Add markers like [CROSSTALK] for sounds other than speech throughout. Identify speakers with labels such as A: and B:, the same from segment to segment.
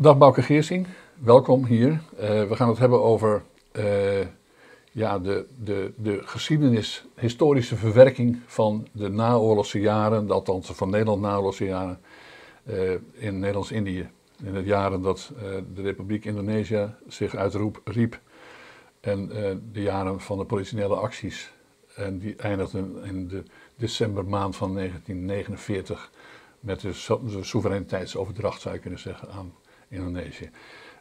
A: Dag Bouke Geersing, welkom hier. Eh, we gaan het hebben over uh, ja, de, de, de geschiedenis, historische verwerking van de naoorlogse jaren, althans van Nederland naoorlogse jaren, uh, in Nederlands-Indië. In de jaren dat de Republiek Indonesië zich uitriep en de jaren van de politionele acties. En die eindigden in de decembermaand van 1949 met de, de soevereiniteitsoverdracht, zou je kunnen zeggen, aan Indonesië.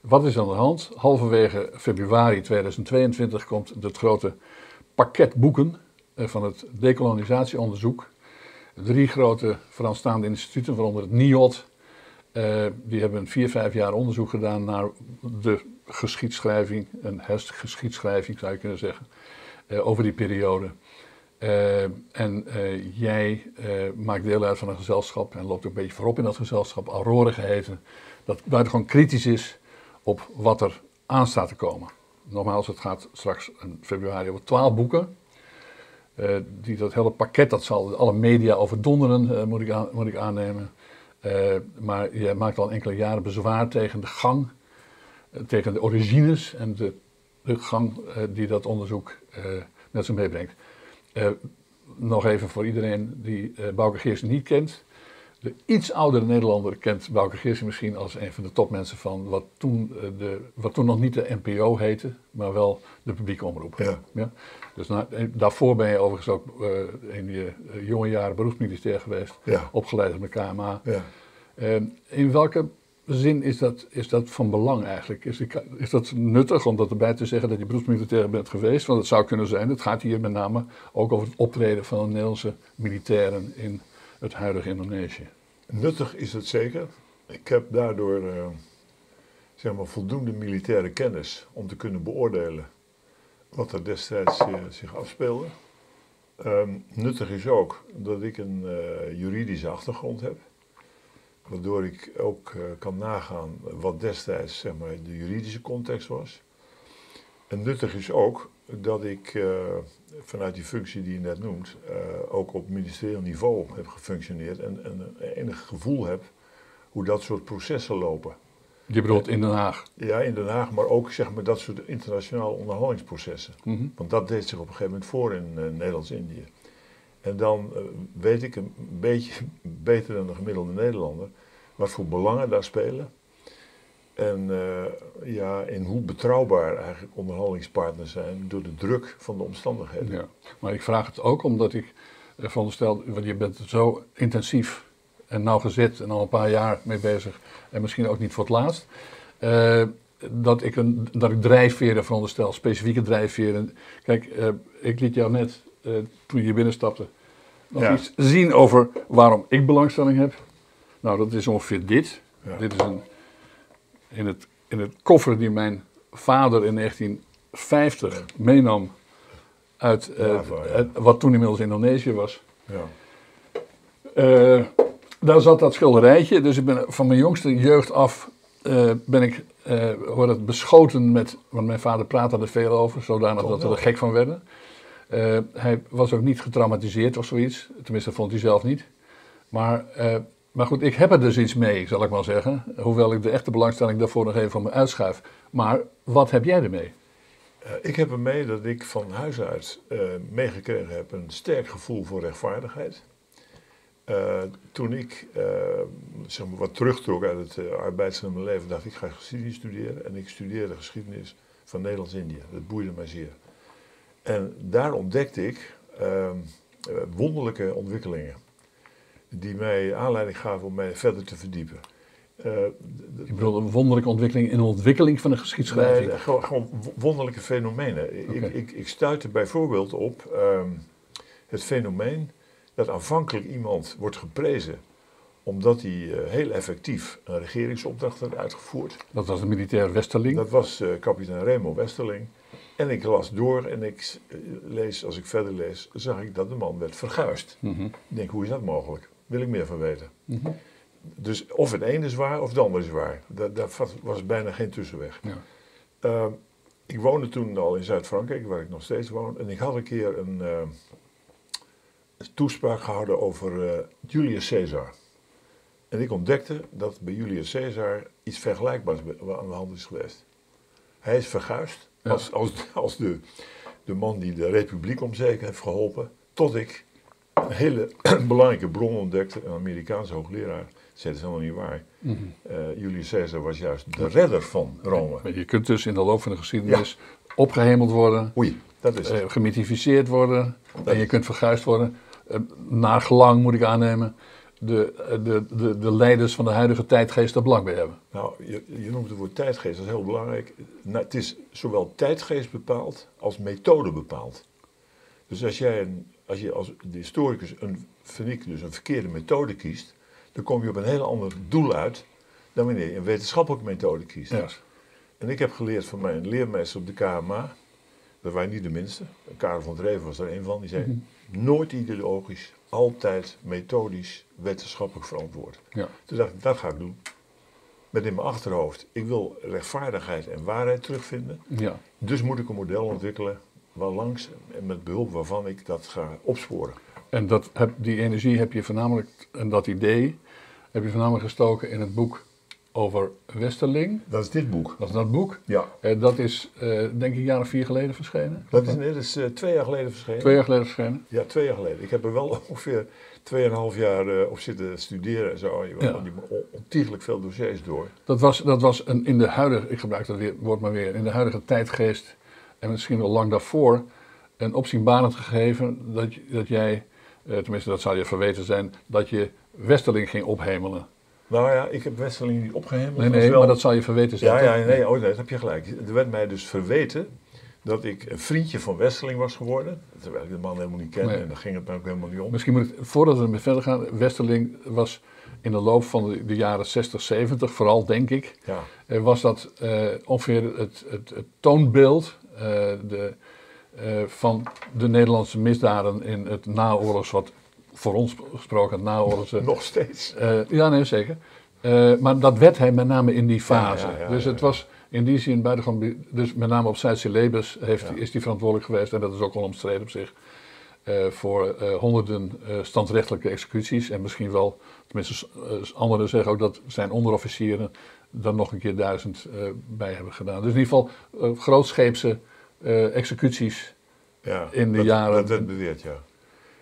A: Wat is aan de hand? Halverwege februari 2022 komt het grote pakket boeken eh, van het decolonisatieonderzoek. Drie grote Franstaande instituten, waaronder het NIOD, uh, die hebben vier, vijf jaar onderzoek gedaan naar de geschiedschrijving, een hergeschiedschrijving zou je kunnen zeggen, uh, over die periode. En jij maakt deel uit van een gezelschap en loopt ook een beetje voorop in dat gezelschap, Aurore geheten, dat buitengewoon kritisch is op wat er aan staat te komen. Nogmaals, het gaat straks in februari over twaalf boeken. Uh, die, dat hele pakket, dat zal alle media overdonderen, uh, moet, ik aan, moet ik aannemen. Uh, maar je maakt al enkele jaren bezwaar tegen de gang, tegen de origines en de, de gang die dat onderzoek met zich meebrengt. nog even voor iedereen die Bouke Geersen niet kent. De iets oudere Nederlander kent Bouke misschien als een van de topmensen van wat toen, eh, de, wat toen nog niet de NPO heette, maar wel de publieke omroep.
B: Ja.
A: ja? Dus na, eh, daarvoor ben je overigens ook uh, in je jonge jaren beroepsmilitair geweest,
B: ja.
A: opgeleid op de KMA.
B: Ja.
A: Uh, in welke zin is dat, is dat van belang eigenlijk? Is, is dat nuttig om dat erbij te zeggen dat je beroepsmilitair bent geweest? Want het zou kunnen zijn, het gaat hier met name ook over het optreden van de Nederlandse militairen in het huidige Indonesië.
B: Nuttig is het zeker. Ik heb daardoor uh, zeg maar voldoende militaire kennis om te kunnen beoordelen wat er destijds uh, zich afspeelde. Um, nuttig is ook dat ik een uh, juridische achtergrond heb, waardoor ik ook kan nagaan wat destijds zeg maar, de juridische context was. En nuttig is ook dat ik uh, vanuit die functie die je net noemt, uh, ook op ministerieel niveau heb gefunctioneerd en, en enig gevoel heb hoe dat soort processen lopen.
A: Je bedoelt in Den Haag?
B: Ja, in Den Haag, maar ook zeg maar, dat soort internationale onderhandelingsprocessen.
A: Mm -hmm.
B: Want dat deed zich op een gegeven moment voor in uh, Nederlands-Indië. En dan weet ik een beetje [LAUGHS] beter dan de gemiddelde Nederlander wat voor belangen daar spelen. En uh, ja, in hoe betrouwbaar eigenlijk onderhandelingspartners zijn door de druk van de omstandigheden.
A: Ja, maar ik vraag het ook omdat ik uh, veronderstel, want je bent zo intensief en nauwgezet en al een paar jaar mee bezig en misschien ook niet voor het laatst. Uh, dat ik, een, dat ik drijfveren veronderstel, specifieke drijfveren. Kijk, ik liet jou net, toen je hier binnenstapte, nog
B: Ja.
A: iets zien over waarom ik belangstelling heb. Nou, dat is ongeveer dit.
B: Ja.
A: Dit is een in het, in het koffer die mijn vader in 1950 meenam uit, eh,
B: Java, ja.
A: uit wat toen inmiddels Indonesië was.
B: Ja.
A: Eh, daar zat dat schilderijtje, dus ik ben van mijn jongste jeugd af eh, ben ik hoor het beschoten met, want mijn vader praatte er veel over, zodanig dat we er gek van werden. Hij was ook niet getraumatiseerd of zoiets, tenminste vond hij zelf niet. Maar, maar goed, ik heb er dus iets mee, zal ik maar zeggen. Hoewel ik de echte belangstelling daarvoor nog even van me uitschuif. Maar wat heb jij ermee?
B: Eh, ik heb ermee dat ik van huis uit eh, meegekregen heb een sterk gevoel voor rechtvaardigheid. Eh, toen ik zeg maar wat terugtrok uit het uh, arbeidsgeme leven, dacht ik, ga geschiedenis studeren. En ik studeerde geschiedenis van Nederlands-Indië. Dat boeide mij zeer. En daar ontdekte ik wonderlijke ontwikkelingen. Die mij aanleiding gaven om mij verder te verdiepen. De-
A: Ik bedoel, een wonderlijke ontwikkeling in de ontwikkeling van de geschiedschrijving.
B: Nee, gewoon, wonderlijke fenomenen. Ik, ik, ik stuitte bijvoorbeeld op ehm, het fenomeen dat aanvankelijk iemand wordt geprezen omdat hij eh, heel effectief een regeringsopdracht had uitgevoerd.
A: Dat was de militair Westerling.
B: Dat was eh, kapitein Remo Westerling. En ik las door en ik lees, als ik verder lees, zag ik dat de man werd verguisd.
A: Mhm,
B: Ik denk, hoe is dat mogelijk? Wil ik meer van weten.
A: mhm.
B: Dus of het ene is waar of het andere is waar. Daar, daar was- bijna geen tussenweg.
A: Ja.
B: Uh, ik woonde toen al in Zuid-Frankrijk, waar ik nog steeds woon. En ik had een keer een, uh, een toespraak gehouden over uh, Julius Caesar. En ik ontdekte dat bij Julius Caesar iets vergelijkbaars aan de hand is geweest. Hij is verguisd
A: Ja.
B: als, als, als de, de man die de republiek om heeft geholpen. Tot ik een hele [CLEARS THROAT] belangrijke bron ontdekte, een Amerikaanse hoogleraar. zei, dat is helemaal niet waar. Eh, Julius Caesar was juist de redder van Rome.
A: Maar Je kunt dus in de loop van de geschiedenis opgehemeld worden,
B: Oei, dat is
A: eh, gemythificeerd worden
B: Dat
A: en je kunt verguisd worden. Eh, naar gelang moet ik aannemen, de, de, de, de leiders van de huidige tijdgeest er belang bij hebben.
B: Nou, je, je noemt het woord tijdgeest, dat is heel belangrijk. Nou, het is zowel tijdgeest bepaald als methode bepaald. Dus als jij een, als je als de historicus een, vind ik, dus een verkeerde methode kiest, dan kom je op een heel ander doel uit dan wanneer je een wetenschappelijke methode kiest.
A: Ja.
B: En ik heb geleerd van mijn leermeester op de KMA, dat waren niet de minste, Karel van Dreven was er een van, die zei, nooit ideologisch, altijd methodisch, wetenschappelijk verantwoord.
A: Ja.
B: Toen dacht ik, dat ga ik doen. Met in mijn achterhoofd, ik wil rechtvaardigheid en waarheid terugvinden.
A: Ja.
B: Dus moet ik een model ontwikkelen waarlangs en met behulp waarvan ik dat ga opsporen.
A: En dat heb, die energie heb je voornamelijk, en dat idee, heb je voornamelijk gestoken in het boek over Westerling.
B: Dat is dit boek.
A: Dat is dat boek.
B: Ja.
A: Eh, dat is, eh, denk ik, een jaar of vier geleden verschenen.
B: Dat is, nee, dat is eh, twee jaar geleden verschenen.
A: Twee jaar geleden verschenen.
B: Ja, twee jaar geleden. Ik heb er wel [LAUGHS] ongeveer tweeënhalf jaar op zitten studeren en zo. Je
A: Ja.
B: die on- ontiegelijk veel dossiers door.
A: Dat was, dat was een, in de huidige, ik gebruik dat weer, woord maar weer, in de huidige tijdgeest en misschien wel lang daarvoor, een opzienbarend gegeven dat, dat jij, eh, tenminste dat zou je verweten zijn, dat je Westerling ging ophemelen.
B: Nou ja, ik heb Westerling niet opgehemeld.
A: Nee, nee,
B: wel-
A: maar dat zou je verweten zijn.
B: Ja, ja, nee, oh, nee, dat heb je gelijk. Er werd mij dus verweten dat ik een vriendje van Westerling was geworden. Terwijl ik de man helemaal niet kende
A: Nee.
B: en daar ging het me ook helemaal niet om.
A: Misschien moet ik, voordat we ermee verder gaan, Westerling was in de loop van de, de jaren 60, 70, vooral denk ik,
B: Ja,
A: eh, was dat eh, ongeveer het, het, het toonbeeld de, eh, van de Nederlandse misdaden in het naoorlogs, wat voor ons gesproken het naoorlogse. [LAUGHS]
B: nog steeds.
A: eh, ja, nee, zeker. Eh, maar dat werd hij met name in die fase.
B: Ja, ja, ja,
A: dus het was in die zin buitengewoon. Dus met name op Zuid-Celebes is hij verantwoordelijk geweest, en dat is ook wel omstreden op zich, eh, voor eh, honderden eh, standrechtelijke executies. En misschien wel, tenminste, eh, anderen zeggen ook dat zijn onderofficieren dan nog een keer duizend eh, bij hebben gedaan. Dus in ieder geval eh, grootscheepse eh, executies.
B: Ja,
A: In de
B: dat,
A: jaren-
B: Dat werd beweerd, ja.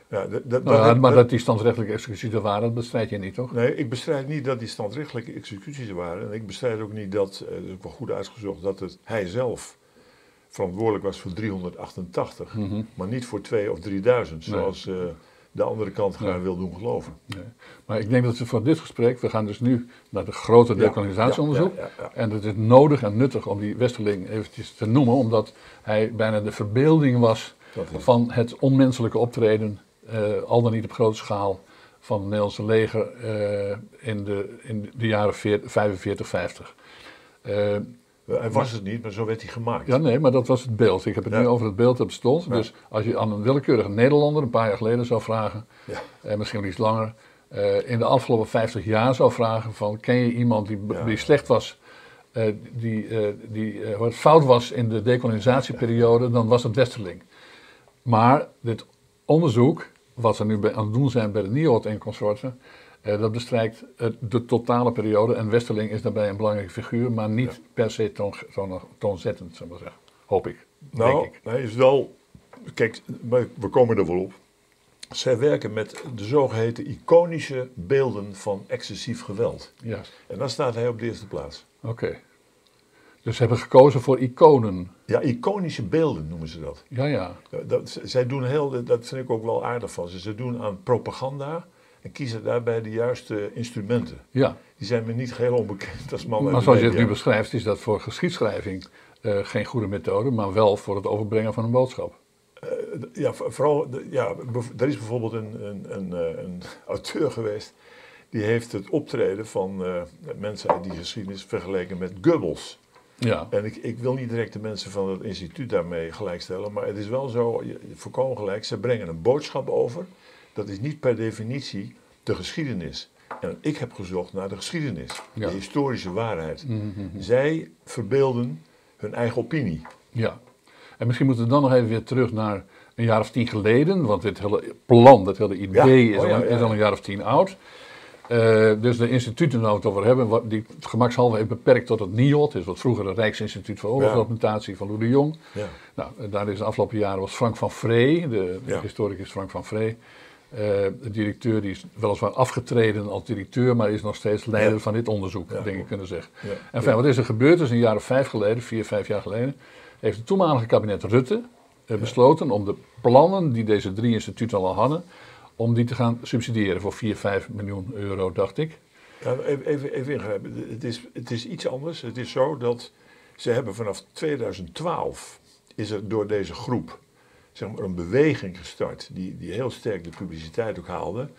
B: ja dat, dat,
A: Nou,
B: dat-
A: maar
B: dat-
A: die standrechtelijke executies er waren, dat bestrijd je niet, toch?
B: Nee, ik bestrijd niet dat die standrechtelijke executies er waren. En ik bestrijd ook niet dat, eh, dat is ook wel goed uitgezocht, dat het, hij zelf verantwoordelijk was voor 388.
A: Mhm.
B: Maar niet voor 2 of 3000,
A: Nee.
B: zoals eh, de andere kant graag
A: Nee.
B: wil doen geloven.
A: Nee. Maar ik denk dat we voor dit gesprek, we gaan dus nu naar de grote
B: ja, ja, ja.
A: En het is nodig en nuttig om die Westerling eventjes te noemen, omdat hij bijna de verbeelding was van het onmenselijke optreden, eh, al dan niet op grote schaal, van het Nederlandse leger eh, in, de, in de jaren 40, 45, 50. Eh,
B: Hij was het niet, maar zo werd hij gemaakt.
A: ja, nee, maar dat was het beeld. Ik heb het
B: Ja.
A: nu over het beeld dat bestond.
B: Ja.
A: Dus als je aan een willekeurige Nederlander een paar jaar geleden zou vragen,
B: Ja.
A: en misschien wel iets langer, eh, in de afgelopen 50 jaar zou vragen van ken je iemand die, slecht was, eh, die, eh, die eh, wat fout was in de decolonisatieperiode, dan was het Westerling. Maar dit onderzoek, wat ze nu bij- aan het doen zijn bij de NIOD en consorten, eh, dat bestrijkt eh, de totale periode en Westerling is daarbij een belangrijke figuur, maar niet per se toon, toon- toonzettend, zou maar zeggen. Hoop ik.
B: Nou,
A: denk ik.
B: hij is wel. Kijk, we komen er wel op. Zij werken met de zogeheten iconische beelden van excessief geweld.
A: Ja,
B: En daar staat hij op de eerste plaats.
A: oké. Dus ze hebben gekozen voor iconen.
B: Ja, iconische beelden noemen ze dat.
A: Ja, ja.
B: dat zij doen heel, dat vind ik ook wel aardig van ze. Ze doen aan propaganda en kiezen daarbij de juiste instrumenten.
A: ja.
B: Die zijn me niet geheel onbekend als man.
A: Maar zoals je het nu beschrijft, is dat voor geschiedschrijving eh, geen goede methode, maar wel voor het overbrengen van een boodschap.
B: Eh, ja, voor- vooral, ja, er is bijvoorbeeld een, een, een, eh, een [LAUGHS] auteur geweest. Die heeft het optreden van mensen uit die geschiedenis vergeleken met Goebbels.
A: Ja,
B: En ik, ik wil niet direct de mensen van het instituut daarmee gelijkstellen, maar het is wel zo, voorkomen gelijk, ze brengen een boodschap over. Dat is niet per definitie de geschiedenis. En ik heb gezocht naar de geschiedenis,
A: Ja.
B: de historische waarheid.
A: Mhm, mhm.
B: Zij verbeelden hun eigen opinie.
A: ja. En misschien moeten we dan nog even weer terug naar een jaar of tien geleden, want dit hele plan, dit hele idee
B: Ja,
A: is,
B: oh ja,
A: al, is
B: ja.
A: al een jaar of tien oud. Eh, dus de instituten waar we het over hebben, wat, die gemakshalve even beperkt tot het NIOD, is wat vroeger het Rijksinstituut voor Oorlogsdocumentatie van Louis de Jong.
B: Ja.
A: Nou, daar is de afgelopen jaren was Frank van Vree, de, de historicus Frank van Vree. Eh, de directeur die is weliswaar afgetreden als directeur, maar is nog steeds leider
B: Ja.
A: van dit onderzoek,
B: Ja.
A: denk ik kunnen zeggen.
B: Ja.
A: En fijn, wat is er gebeurd? Dus een jaar of vijf geleden, vier, vijf jaar geleden, heeft het toenmalige kabinet Rutte eh, besloten om de plannen die deze drie instituten al hadden, om die te gaan subsidiëren voor 4, 5 miljoen euro, dacht ik.
B: Ja, even, even, even ingrijpen. Het is, het is iets anders. Het is zo dat ze hebben vanaf 2012 is er door deze groep zeg maar, een beweging gestart die, die heel sterk de publiciteit ook haalde.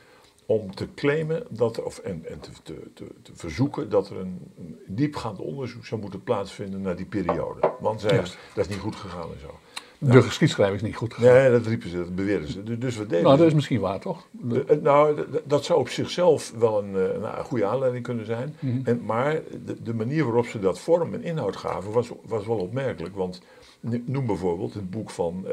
B: Om te claimen dat er, of, en, en te, te, te, te verzoeken dat er een, een diepgaand onderzoek zou moeten plaatsvinden naar die periode. Want zij, dat is niet goed gegaan en zo.
A: De geschiedschrijving is niet goed gegaan.
B: Nee, dat riepen ze, dat beweerden ze. Dus, dus we deden
A: nou, dat is misschien waar, toch?
B: de- eh, nou, dat zou op zichzelf wel een, eh, nou, een goede aanleiding kunnen zijn.
A: Mhm.
B: en, maar de, de manier waarop ze dat vorm en inhoud gaven was, was wel opmerkelijk. Want noem bijvoorbeeld het boek van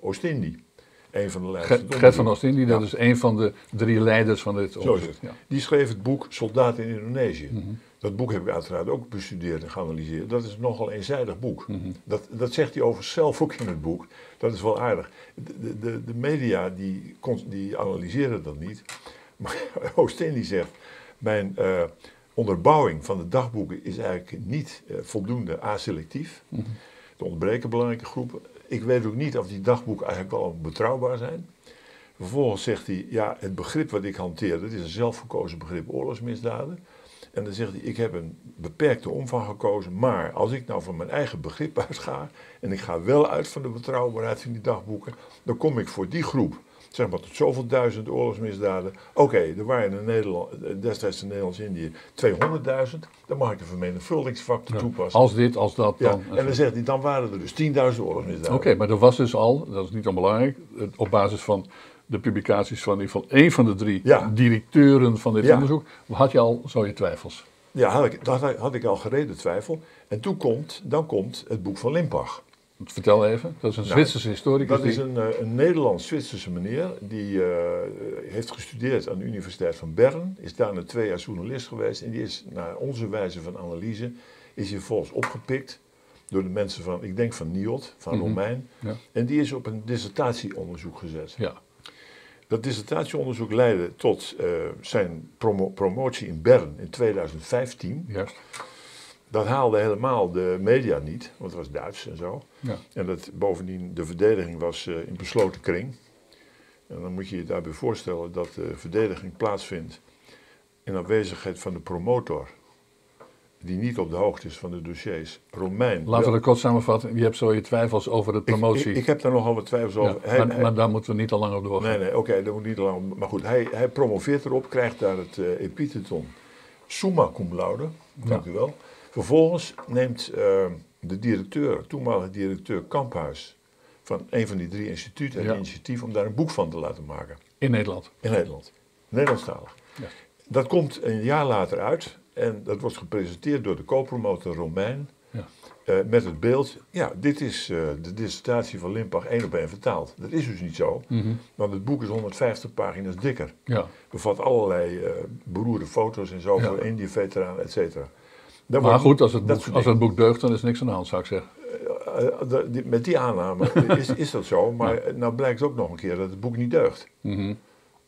B: Oostindie. Een van de leiders.
A: Gert,
B: van.
A: Oostindie, dat
B: Ja.
A: is een van de drie leiders van dit onderzoek. Ja.
B: Die schreef het boek Soldaten in Indonesië.
A: Mhm.
B: Dat boek heb ik uiteraard ook bestudeerd en geanalyseerd. Dat is een nogal eenzijdig boek.
A: Mhm.
B: Dat, dat zegt hij overigens zelf ook in het boek. Dat is wel aardig. De, de, de media die, die analyseren dat niet. [LAUGHS] Maar Oostin die zegt, mijn eh, onderbouwing van de dagboeken is eigenlijk niet eh, voldoende aselectief.
A: Mhm.
B: Er ontbreken belangrijke groepen. Ik weet ook niet of die dagboeken eigenlijk wel betrouwbaar zijn. Vervolgens zegt hij, ja, het begrip wat ik hanteer, dat is een zelfgekozen begrip oorlogsmisdaden. En dan zegt hij, ik heb een beperkte omvang gekozen, maar als ik nou van mijn eigen begrip [LAUGHS] uitga, en ik ga wel uit van de betrouwbaarheid van die dagboeken, dan kom ik voor die groep, zeg maar tot zoveel duizend oorlogsmisdaden. Oké, er waren in Nederland, destijds in Nederlands-Indië 200.000, dan mag ik de vermenigvuldigingsfactor
A: Ja.
B: toepassen.
A: Als dit, als dat,
B: ja,
A: dan.
B: en dan zegt hij, dan waren er dus 10.000 oorlogsmisdaden.
A: Oké, maar er was dus al, dat is niet onbelangrijk, op basis van de publicaties van in ieder geval één van de drie
B: Ja.
A: directeuren van dit onderzoek, had je al zo je twijfels.
B: Ja, had ik, dat had ik al gereden twijfel. En toen komt, dan komt het boek van Limpach.
A: Vertel even, dat is een
B: Nou,
A: Zwitserse historicus.
B: Dat is een, eh, een Nederlands-Zwitserse meneer die eh, heeft gestudeerd aan de Universiteit van Bern. Is daar na twee jaar journalist geweest. En die is naar onze wijze van analyse, is hij vervolgens opgepikt door de mensen van, ik denk van NIOD, van
A: Mhm.
B: Romein.
A: Ja.
B: En die is op een dissertatieonderzoek gezet.
A: Ja,
B: Dat dissertatieonderzoek leidde tot eh, zijn promo- promotie in Bern in 2015.
A: juist.
B: Dat haalde helemaal de media niet, want het was Duits en zo.
A: Ja.
B: En dat, bovendien, de verdediging was eh, in besloten kring. En dan moet je je daarbij voorstellen dat de verdediging plaatsvindt in afwezigheid van de promotor, die niet op de hoogte is van de dossiers. Romein.
A: Laten we dat kort samenvatten. Je hebt zo je twijfels over de promotie.
B: ik, ik heb daar nogal wat twijfels
A: Ja,
B: over. Hij-
A: maar,
B: hij-
A: maar daar moeten we niet al lang op doorgaan.
B: Nee, nee, oké, dat moet niet lang. Maar goed, hij, hij promoveert erop, krijgt daar het eh epitheton summa cum laude. Dank u wel. Vervolgens neemt eh, de directeur, toenmalige directeur Kamphuis, van een van die drie instituten, het
A: Ja.
B: initiatief om daar een boek van te laten maken.
A: In Nederland.
B: In Nederland. Nederlandstalig.
A: Ja.
B: Dat komt een jaar later uit en dat wordt gepresenteerd door de co-promotor Romein.
A: Ja.
B: eh, met het beeld, ja, dit is eh, de dissertatie van Limpach één op één vertaald. Dat is dus niet zo,
A: Mhm.
B: want het boek is 150 pagina's dikker.
A: Ja.
B: Bevat allerlei eh, beroerde foto's en zo
A: Ja.
B: voor Indië-veteranen, et cetera.
A: Maar
B: wordt-
A: goed, als het, boek, als het boek deugt, dan is niks aan de hand, zou ik zeggen.
B: Eh, die- met die aanname [LAUGHS] is, is dat zo, maar nou blijkt ook nog een keer dat het boek niet deugt.
A: Mhm.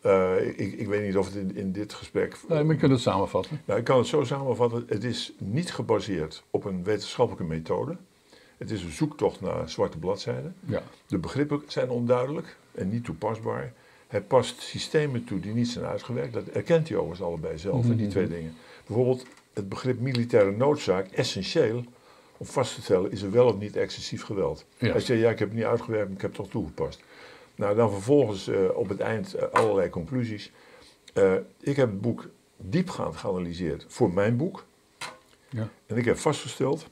B: Eh, ik, ik weet niet of het in, in dit gesprek.
A: Nee, maar je kunt het samenvatten.
B: Nou, ik kan het zo samenvatten: het is niet gebaseerd op een wetenschappelijke methode. Het is een zoektocht naar zwarte bladzijden.
A: Ja.
B: De begrippen zijn onduidelijk en niet toepasbaar. Hij past systemen toe die niet zijn uitgewerkt. Dat erkent hij overigens allebei zelf, die twee dingen. Bijvoorbeeld het begrip militaire noodzaak, essentieel om vast te stellen, is er wel of niet excessief geweld.
A: Ja.
B: Hij zegt, ja, ik heb het niet uitgewerkt, maar ik heb het toch toegepast. Nou, dan vervolgens eh, op het eind eh, allerlei conclusies. Eh, ik heb het boek diepgaand geanalyseerd voor mijn boek.
A: Ja.
B: En ik heb vastgesteld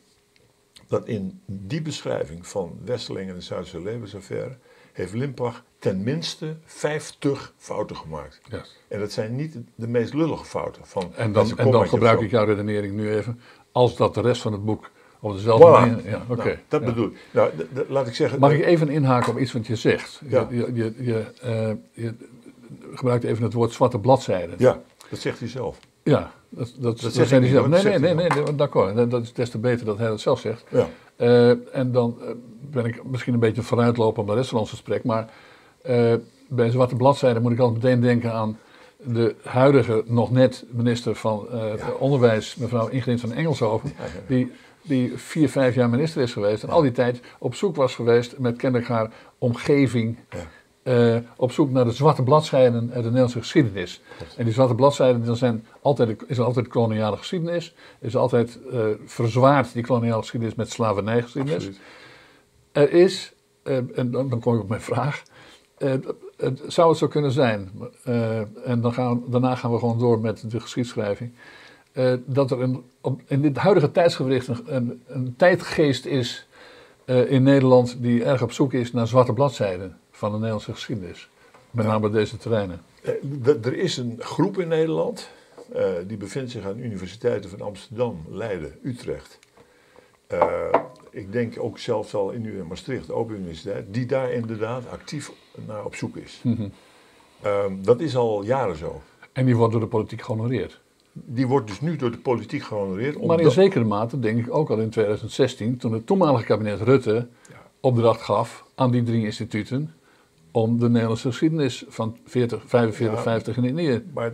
B: dat in die beschrijving van Westerling en de Zuidse levensaffaire heeft Limpach ten minste 50 fouten gemaakt.
A: Ja.
B: En dat zijn niet de meest lullige fouten. Van
A: En dan, en gebruik ik jouw redenering nu even. Als dat de rest van het boek op dezelfde
B: Voilà.
A: manier... Ja, oké.
B: Nou, dat
A: Ja.
B: bedoel ik. Nou, laat ik zeggen.
A: Mag ik even inhaken op iets wat je zegt?
B: Ja.
A: Je, je, je, je, eh, je gebruikt even het woord zwarte bladzijden.
B: Ja, Dat zegt hij zelf.
A: Ja, dat, dat, dat,
B: hij
A: zelf. Nee,
B: dat
A: nee, nee, nee, d'accord. Dat- Dat is des te beter dat hij dat zelf zegt.
B: Ja.
A: Eh, en dan eh, ben ik misschien een beetje vooruitlopen op de rest van ons gesprek. Maar eh, bij Zwarte Bladzijde moet ik altijd meteen denken aan de huidige, nog net minister van Onderwijs, mevrouw Ingrid van Engelshoven. Die, die vier, vijf jaar minister is geweest. En al die tijd op zoek was geweest met kennelijk haar omgeving.
B: Ja.
A: op zoek naar de zwarte bladzijden uit de Nederlandse geschiedenis. En die zwarte bladzijden dan zijn altijd, is er altijd koloniale geschiedenis. Is altijd eh, verzwaard die koloniale geschiedenis met slavernijgeschiedenis.
B: Absoluut.
A: Er is, eh, en dan, dan kom ik op mijn vraag. eh, het, zou het zo kunnen zijn, en dan gaan, daarna gaan we gewoon door met de geschiedschrijving. dat er een, op, in dit huidige tijdsgewricht een, een, een tijdgeest is in Nederland die erg op zoek is naar zwarte bladzijden van de Nederlandse geschiedenis. Met name op deze terreinen.
B: Er is een groep in Nederland, eh, die bevindt zich aan de universiteiten van Amsterdam, Leiden, Utrecht. Eh, ik denk ook zelfs al in Maastricht, Open Universiteit, die daar inderdaad actief naar op zoek is.
A: Mhm.
B: Ehm, dat is al jaren zo.
A: En die wordt door de politiek gehonoreerd.
B: Die wordt dus nu door de politiek gehonoreerd.
A: Maar in zekere mate denk ik ook al in 2016, toen het toenmalige kabinet Rutte opdracht gaf aan die drie instituten om de Nederlandse geschiedenis van 40, 45,
B: Ja.
A: 50 in Indië.
B: Maar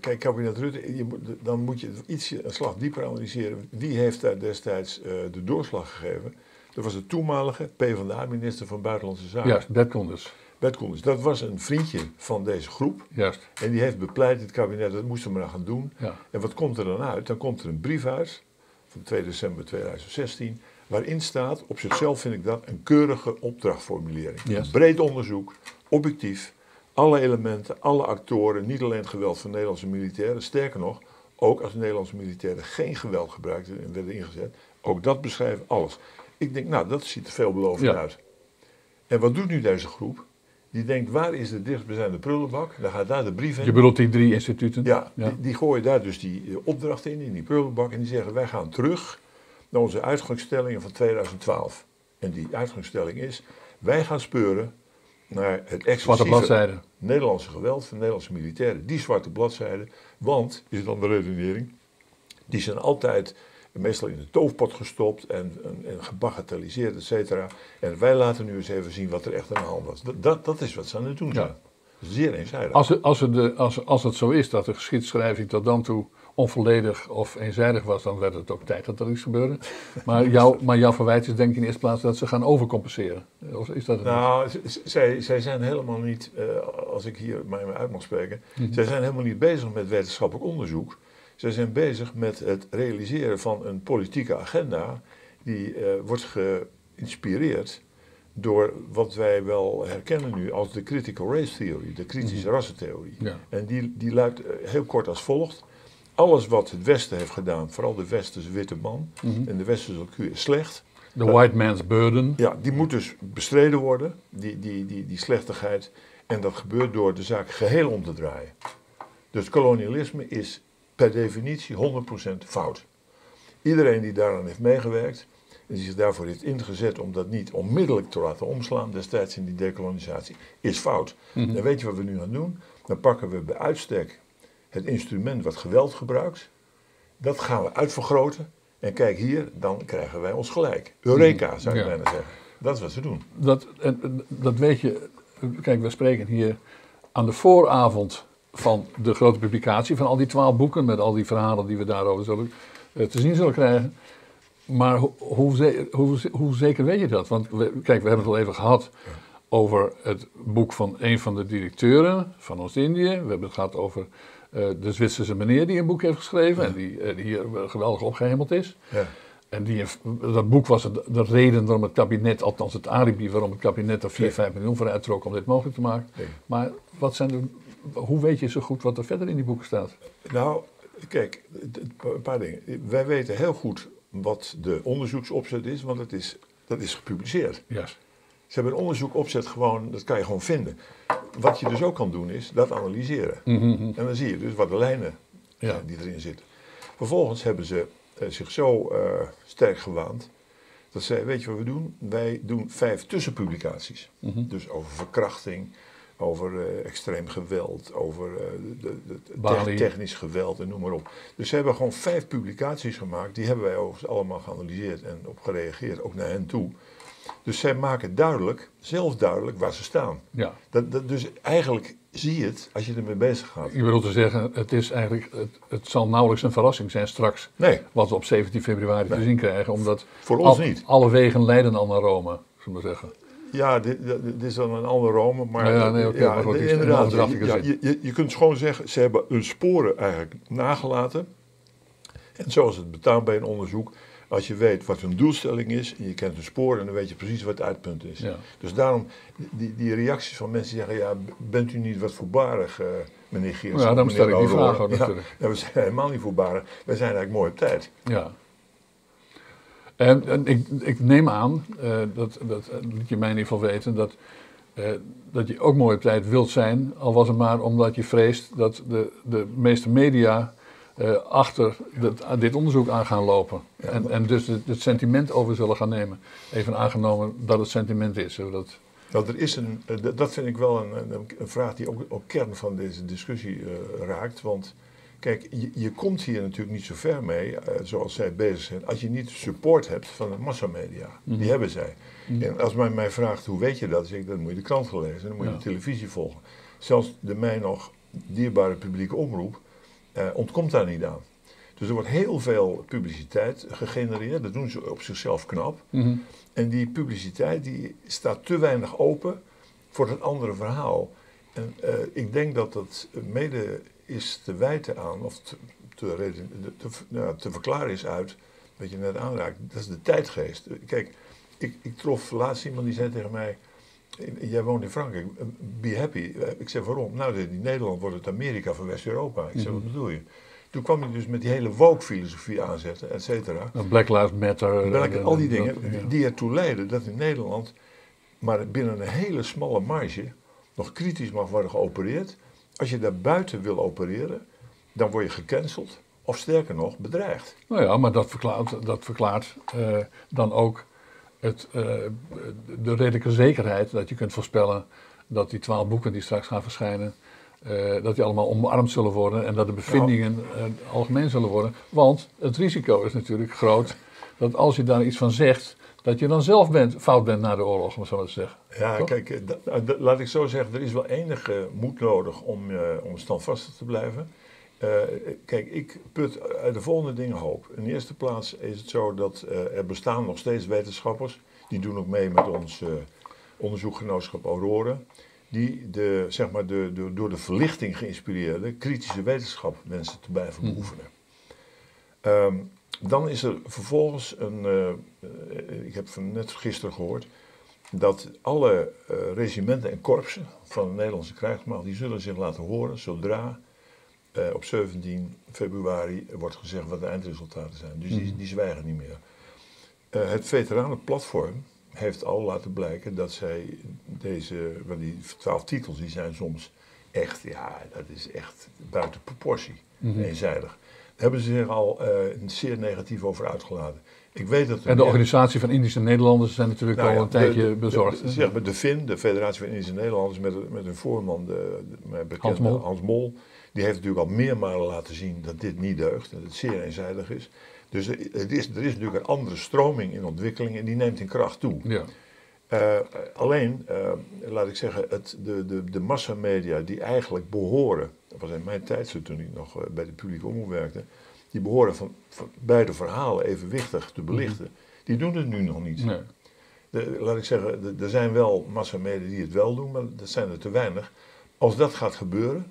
B: kijk, kabinet Rutte, je moet, dan moet je ietsje een slag dieper analyseren. Wie heeft daar destijds eh, de doorslag gegeven? Dat was de toenmalige PvdA-minister van Buitenlandse Zaken.
A: Juist, Bert Koenders.
B: Bert Koenders. Dat was een vriendje van deze groep.
A: Juist,
B: En die heeft bepleit het kabinet, dat moesten we maar gaan doen.
A: ja.
B: En wat komt er dan uit? Dan komt er een brief uit van 2 december 2016, waarin staat, op zichzelf vind ik dat, een keurige opdrachtformulering.
A: Yes.
B: Breed onderzoek, objectief, alle elementen, alle actoren, niet alleen het geweld van Nederlandse militairen, sterker nog, ook als Nederlandse militairen geen geweld gebruikten en werden ingezet, ook dat beschrijft alles. Ik denk, nou, dat ziet er veelbelovend
A: Ja.
B: uit. En wat doet nu deze groep? Die denkt, waar is de dichtstbijzijnde prullenbak? Dan gaat daar de brief in.
A: Je bedoelt die drie instituten?
B: Ja,
A: Ja.
B: Die, die gooien daar dus die eh, opdracht in, in die prullenbak. En die zeggen, wij gaan terug naar onze uitgangsstellingen van 2012. En die uitgangsstelling is, wij gaan speuren naar het exclusieve. Nederlandse geweld van Nederlandse militairen. Die zwarte bladzijden, want, is dan de redenering, die zijn altijd meestal in de toofpot gestopt en, en, en gebagatelliseerd, et cetera. En wij laten nu eens even zien wat er echt aan de hand was. Dat, dat, dat is wat ze aan het doen zijn.
A: Ja.
B: Zeer eenzijdig.
A: Als, als, het de, als, als het zo is dat de geschiedschrijving tot dan toe onvolledig of eenzijdig was, dan werd het ook tijd dat er iets gebeurde. Maar, [LAUGHS] jouw maar jouw verwijt is denk ik in de eerste plaats dat ze gaan overcompenseren. Of is dat het?
B: Nou, zij, zij zijn helemaal niet, eh, als ik hier mij uit mag spreken, zij zijn helemaal niet bezig met wetenschappelijk onderzoek. Zij zijn bezig met het realiseren van een politieke agenda die eh, wordt geïnspireerd door wat wij wel herkennen nu als de critical race theory, de kritische rassentheorie.
A: Ja.
B: En die, die luidt eh, heel kort als volgt. Alles wat het Westen heeft gedaan, vooral de westerse witte man en de westerse cultuur, is slecht.
A: De white man's burden.
B: Ja, die moet dus bestreden worden, die, die, die, die slechtigheid. En dat gebeurt door de zaak geheel om te draaien. Dus kolonialisme is per definitie 100% fout. Iedereen die daaraan heeft meegewerkt en die zich daarvoor heeft ingezet om dat niet onmiddellijk te laten omslaan, destijds in die dekolonisatie, is fout. En weet je wat we nu gaan doen? Dan pakken we bij uitstek het instrument wat geweld gebruikt, dat gaan we uitvergroten. En kijk hier, dan krijgen wij ons gelijk. Eureka, zou
A: Ja.
B: bijna zeggen. Dat is wat ze doen.
A: Dat, dat weet je. Kijk, we spreken hier aan de vooravond van de grote publicatie van al die twaalf boeken met al die verhalen die we daarover zullen, eh, te zien zullen krijgen. Maar ho- hoe, hoe, hoe zeker weet je dat? Want we, kijk, we hebben het al even gehad over het boek van een van de directeuren van Oost-Indië. We hebben het gehad over de Zwitserse meneer die een boek heeft geschreven en die, eh, die hier eh, geweldig opgehemeld is.
B: Ja.
A: En die, dat boek was de, de reden waarom het kabinet, althans het alibi, waarom het kabinet er 4, 5 miljoen voor uittrok om dit mogelijk te maken. Maar wat zijn de, hoe weet je zo goed wat er verder in die boeken staat?
B: Nou, kijk, een paar dingen. Wij weten heel goed wat de onderzoeksopzet is, want het is, dat is gepubliceerd. Ze hebben een onderzoekopzet gewoon, dat kan je gewoon vinden. Wat je dus ook kan doen is dat analyseren. En dan zie je dus wat de lijnen
A: Ja.
B: zijn die erin zitten. Vervolgens hebben ze eh, zich zo eh, sterk gewaand dat ze, weet je wat we doen? Wij doen vijf tussenpublicaties. Dus over verkrachting, over eh, extreem geweld, over eh, de, de, technisch geweld en noem maar op. Dus ze hebben gewoon vijf publicaties gemaakt, die hebben wij overigens allemaal geanalyseerd en op gereageerd, ook naar hen toe. Dus zij maken duidelijk, zelf duidelijk, waar ze staan.
A: Ja.
B: Dat, dat, dus eigenlijk zie je het als je ermee bezig gaat.
A: Je bedoelt te zeggen, het, is eigenlijk, het, het zal nauwelijks een verrassing zijn straks
B: Nee,
A: wat we op 17 februari te zien krijgen. Omdat
B: voor ons
A: al-
B: niet.
A: alle wegen leiden al naar Rome, zullen we zeggen.
B: Ja, dit, dit- is dan een ander Rome, maar...
A: Ja, ja, nee, maar goed,
B: inderdaad, je, je, je kunt gewoon zeggen, ze hebben hun sporen eigenlijk nagelaten. En zoals het betaamt bij een onderzoek, als je weet wat hun doelstelling is, en je kent hun sporen, dan weet je precies wat het uitpunt is.
A: Ja.
B: Dus daarom, die, die reacties van mensen die zeggen, ja, bent u niet wat voorbarig, eh, meneer Geers?
A: Ja,
B: meneer
A: stel ik die vraag ook natuurlijk.
B: ja, we zijn helemaal niet voorbarig, we zijn eigenlijk mooi op tijd.
A: Ja. En, en ik, ik neem aan, eh, dat, dat eh, liet je mij in ieder geval weten, dat, dat je ook mooi op tijd wilt zijn, al was het maar omdat je vreest dat de, de meeste media eh, achter dit, dit onderzoek aan gaan lopen.
B: Ja,
A: en, en dus het, het sentiment over zullen gaan nemen. Even aangenomen dat het sentiment is. Zullen we Dat,
B: Nou, er is een, eh, dat- vind ik wel een, een, vraag die ook, ook kern van deze discussie eh, raakt. Want kijk, je, je komt hier natuurlijk niet zo ver mee, zoals zij bezig zijn, als je niet support hebt van de massamedia.
A: Mhm.
B: Die hebben zij. En als men mij vraagt, hoe weet je dat? Zeg ik, dan moet je de krant gaan lezen, dan moet je
A: Ja.
B: de televisie volgen. Zelfs de mij nog dierbare publieke omroep eh, ontkomt daar niet aan. Dus er wordt heel veel publiciteit gegenereerd. Dat doen ze op zichzelf knap. En die publiciteit die staat te weinig open voor het andere verhaal. En eh, ik denk dat dat mede is te wijten aan, of te, te, te, nou, te verklaren is uit, wat je net aanraakt, dat is de tijdgeest. Kijk, ik, ik trof laatst iemand die zei tegen mij, jij woont in Frankrijk, be happy. Ik zei waarom? Nou, in Nederland wordt het Amerika van West-Europa. Ik zei, wat bedoel je? Toen kwam hij dus met die hele woke-filosofie aanzetten, et cetera.
A: Black Lives Matter. Eh,
B: al die
A: dat-
B: dingen
A: ja.
B: die ertoe leiden dat in Nederland maar binnen een hele smalle marge nog kritisch mag worden geopereerd. Als je daar buiten wil opereren, dan word je gecanceld of sterker nog bedreigd.
A: Nou ja, maar dat verklaart, dat verklaart eh, dan ook het, eh, de redelijke zekerheid dat je kunt voorspellen dat die twaalf boeken die straks gaan verschijnen, eh, dat die allemaal omarmd zullen worden en dat de bevindingen eh, algemeen zullen worden. Want het risico is natuurlijk groot dat als je daar iets van zegt, dat je dan zelf bent, fout bent na de oorlog, om het zo maar te zeggen.
B: Ja,
A: Toch?
B: kijk, laat ik zo zeggen, er is wel enige moed nodig om, om standvastig te blijven. Eh, kijk, ik put uit de volgende dingen hoop. In de eerste plaats is het zo dat eh, er bestaan nog steeds wetenschappers, die doen ook mee met ons eh, onderzoekgenootschap Aurora, die de, zeg maar de, de, door de verlichting geïnspireerde kritische wetenschap wensen te blijven beoefenen. Ehm, dan is er vervolgens een, eh, eh, ik heb net gisteren gehoord, dat alle eh, regimenten en korpsen van de Nederlandse krijgsmacht, die zullen zich laten horen zodra eh, op 17 februari wordt gezegd wat de eindresultaten zijn. Dus die, die zwijgen niet meer. Eh, het veteranenplatform heeft al laten blijken dat zij deze, want die twaalf titels, die zijn soms echt, ja, dat is echt buiten proportie, eenzijdig. Daar hebben ze zich al eh, zeer negatief over uitgelaten. Ik weet dat
A: En de organisatie van Indische Nederlanders zijn natuurlijk
B: nou
A: al een tijdje
B: de-
A: bezorgd.
B: De, zeg maar de FIN, de Federatie van Indische Nederlanders, met, met hun voorman, de, de, bekende
A: Hans Mol.
B: Hans Mol, die heeft natuurlijk al meermalen laten zien dat dit niet deugt, dat het zeer eenzijdig is. Dus er het is, er is natuurlijk een andere stroming in ontwikkeling en die neemt in kracht toe.
A: ja.
B: Eh, alleen, eh, laat ik zeggen, het, de, de, de massamedia die eigenlijk behoren, dat was in mijn tijd zo toen ik nog eh, bij de publieke omroep werkte, die behoren van, van beide verhalen evenwichtig te belichten, die doen het nu nog niet.
A: Nee.
B: De- laat ik zeggen, er zijn wel massamedia die het wel doen, maar dat zijn er te weinig. Als dat gaat gebeuren,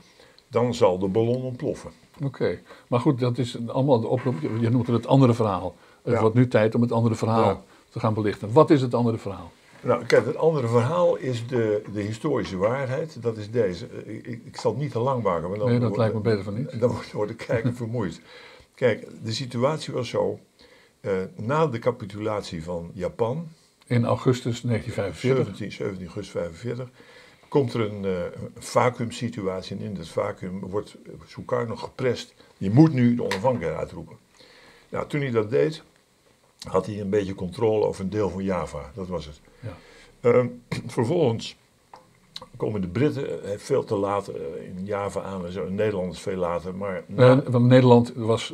B: dan zal de ballon ontploffen.
A: Oké, maar goed, dat is allemaal de oproep. Je noemt het het andere verhaal. Het
B: Ja.
A: wordt nu tijd om het andere verhaal
B: Ja.
A: te gaan belichten. Wat is het andere verhaal?
B: Nou, kijk, het andere verhaal is de, de historische waarheid. Dat is deze. Eh, Ik, ik zal het niet te lang maken. Want dan
A: Nee, dat
B: wordt-
A: lijkt me beter van niet. [LAUGHS]
B: Dan wordt, wordt de kijker [LAUGHS] vermoeid. Kijk, de situatie was zo. eh, na de capitulatie van Japan,
A: In augustus 1945.
B: 17, 17 augustus 45, komt er een, een vacuümsituatie. En in dat vacuüm wordt Sukarno geprest. Je moet nu de onafhankelijkheid uitroepen. Nou, toen hij dat deed, had hij een beetje controle over een deel van Java. Dat was het.
A: Ja.
B: Ehm, [CLEARS THROAT] vervolgens komen de Britten eh, veel te laat eh, in Java aan en zo. Nederlanders veel later. Maar
A: Eh, want Nederland was,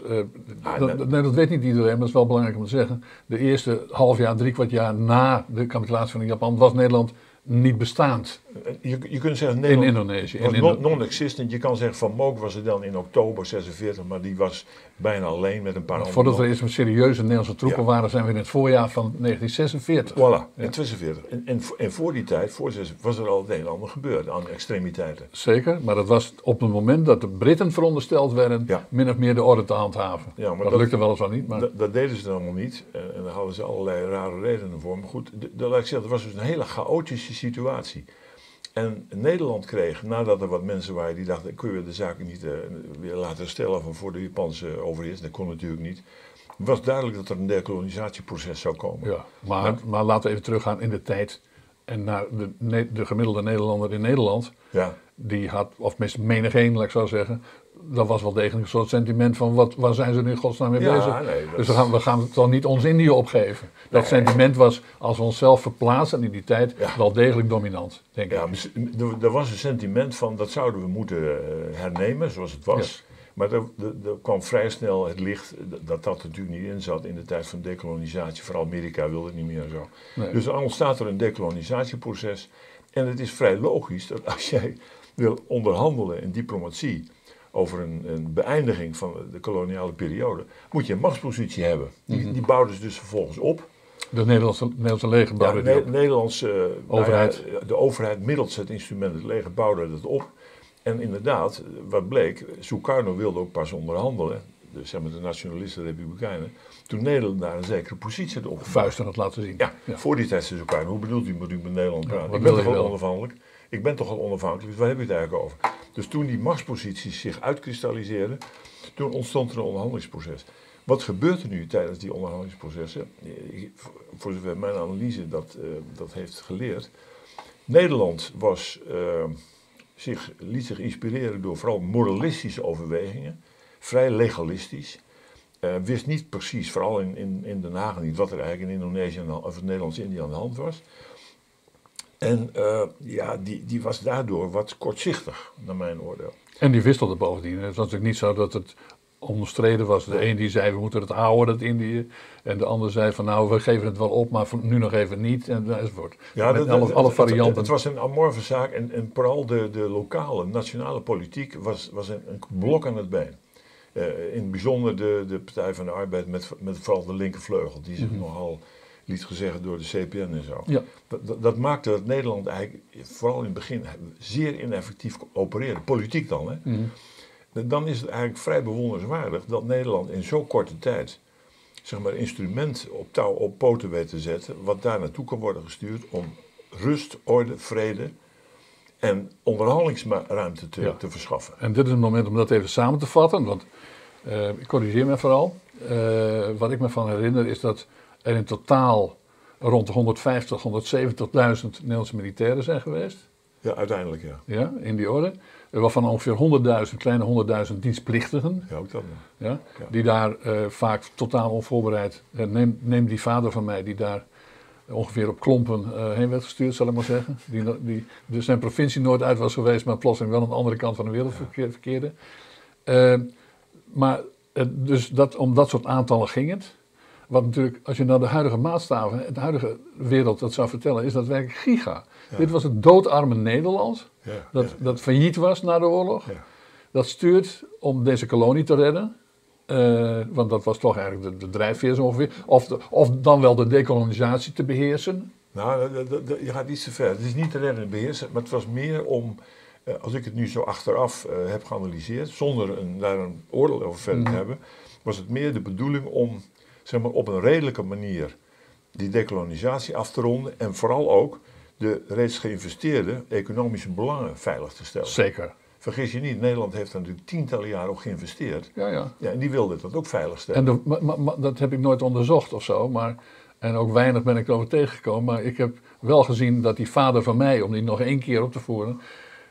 B: Ah,
A: dat,
B: nee.
A: dat weet niet iedereen, maar dat is wel belangrijk om te zeggen. De eerste half jaar, drie kwart jaar na de capitulatie van Japan was Nederland niet bestaand
B: je, je kunt zeggen
A: in Indonesië.
B: was
A: In
B: non-existent. Je kan zeggen Van Mook was er dan in oktober 46, maar die was bijna alleen met een paar andere
A: Voordat er eerst met serieuze Nederlandse troepen
B: Ja.
A: waren, zijn we in het voorjaar van 1946.
B: Voilà,
A: Ja.
B: in 46. En, en, voor- en voor die tijd, voor 46, was er al het een en ander gebeurd aan extremiteiten.
A: Zeker, maar dat was op het moment dat de Britten verondersteld werden,
B: Ja.
A: min of meer de orde te handhaven.
B: Ja, maar
A: dat,
B: dat-
A: lukte weliswaar niet, maar
B: Dat, dat deden ze dan allemaal niet. En, en daar hadden ze allerlei rare redenen voor. Maar goed, laat ik zeggen, het was dus een hele chaotische situatie. En Nederland kreeg, nadat er wat mensen waren die dachten, kun je de zaken niet eh, weer laten herstellen van voor de Japanse overheers. Dat kon natuurlijk niet. Was duidelijk dat er een decolonisatieproces zou komen.
A: Ja, maar, maar laten we even teruggaan in de tijd en naar de, gemiddelde Nederlander in Nederland.
B: Ja,
A: Die had, of tenminste menigeen, laat ik zo zeggen, dat was wel degelijk een soort sentiment van wat, waar zijn ze nu in godsnaam mee
B: Ja,
A: bezig?
B: nee,
A: dus we gaan, we gaan het dan niet ons Indië opgeven. Dat sentiment was, als we onszelf verplaatsen in die tijd,
B: Ja.
A: wel degelijk dominant, denk
B: ja
A: ik.
B: mis- er, was een sentiment van dat zouden we moeten eh, hernemen zoals het was. Maar er, er, er kwam vrij snel het licht dat dat natuurlijk niet in zat in de tijd van dekolonisatie. Vooral Amerika wilde het niet meer en zo.
A: Nee.
B: Dus dan ontstaat er een decolonisatieproces. En het is vrij logisch dat als jij wil onderhandelen in diplomatie over een, een beëindiging van de koloniale periode, moet je een machtspositie hebben. Die,
A: Mhm.
B: die bouwden ze dus vervolgens op.
A: De Nederlandse, Nederlandse
B: Ja,
A: op.
B: Eh, nou
A: Overheid.
B: ja, de overheid middels het instrument het leger bouwde dat op. En inderdaad, wat bleek, Sukarno wilde ook pas onderhandelen, dus zeg maar de nationalisten, de republikeinen, toen Nederland daar een zekere positie had opgebouwd.
A: Vuisten had laten zien.
B: Ja, voor die tijd zei Sukarno, hoe bedoelt u met u met Nederland praten? ik ben toch al
A: wel?
B: onafhankelijk? Ik ben toch al onafhankelijk, dus waar heb je het eigenlijk over? Dus toen die machtsposities zich uitkristalliseerden, toen ontstond er een onderhandelingsproces. Wat gebeurt er nu tijdens die onderhandelingsprocessen? Ik- Voor zover mijn analyse dat, eh, dat heeft geleerd. Nederland was, eh, zich, liet zich inspireren door vooral moralistische overwegingen, vrij legalistisch. Eh, wist niet precies, vooral in, in, in Den Haag niet, wat er eigenlijk in Indonesië of in Nederlands-Indië aan de hand was. En eh, ja, die, die was daardoor wat kortzichtig, naar mijn oordeel.
A: En die wisselde bovendien. Het was natuurlijk niet zo dat het omstreden was. De een die zei we moeten het houden, dat Indië. En de ander zei van nou we geven het wel op, maar nu nog even niet. En enzovoort.
B: Ja,
A: Met
B: dat-
A: alle, alle varianten.
B: Het, het was een amorfe zaak en, en vooral de, de lokale, nationale politiek was, was een, een blok aan het been. Eh, in het bijzonder de, de Partij van de Arbeid met, met vooral de linkervleugel, die zich nogal liet gezeggen door de CPN en zo.
A: Ja.
B: Dat, dat, dat maakte dat Nederland eigenlijk vooral in het begin zeer ineffectief opereerde. Politiek dan, hè.
A: Mhm.
B: Dan is het eigenlijk vrij bewonderenswaardig dat Nederland in zo'n korte tijd zeg maar, instrument op touw op poten weet te zetten, wat daar naartoe kan worden gestuurd om rust, orde, vrede en onderhandelingsruimte te,
A: Ja.
B: te verschaffen.
A: En dit is het moment om dat even samen te vatten. Want eh, ik corrigeer me vooral. Eh, wat ik me van herinner is dat er in totaal rond de 150, 170.000 Nederlandse militairen zijn geweest.
B: Ja, uiteindelijk ja.
A: Ja, in die orde. Waarvan ongeveer 100.000, kleine 100.000 dienstplichtigen.
B: Ja, ook dat.
A: Ja,
B: Ja.
A: Die daar eh, vaak totaal onvoorbereid. eh, neem, neem die vader van mij die daar ongeveer op klompen eh, heen werd gestuurd, zal ik maar zeggen. Die, die dus zijn provincie nooit uit was geweest, maar plotseling wel aan de andere kant van de wereld verkeer- verkeerde. Maar dus dat, om dat soort aantallen ging het. Wat natuurlijk, als je naar de huidige maatstaven, de huidige wereld dat zou vertellen, is dat werkelijk giga. Dit was het doodarme Nederland,
B: Ja,
A: dat,
B: ja,
A: dat failliet was na de oorlog.
B: ja.
A: Dat stuurt om deze kolonie te redden. Eh, want dat was toch eigenlijk de, de drijfveer zo ongeveer. Of, de- of dan wel de dekolonisatie te beheersen.
B: Nou, je gaat iets te ver. Het is niet te redden en beheersen, maar het was meer om, eh, als ik het nu zo achteraf eh, heb geanalyseerd, zonder een, daar een oordeel over verder te
A: Mhm.
B: hebben, was het meer de bedoeling om zeg maar, op een redelijke manier die dekolonisatie af te ronden en vooral ook de reeds geïnvesteerde economische belangen veilig te stellen.
A: Zeker.
B: Vergis je niet, Nederland heeft daar natuurlijk tientallen jaren op geïnvesteerd.
A: Ja, ja.
B: Ja, en die wilde dat ook veilig stellen.
A: En de, maar, maar- maar dat heb ik nooit onderzocht of zo. Maar, en ook weinig ben ik erover tegengekomen. Maar ik heb wel gezien dat die vader van mij, om die nog één keer op te voeren.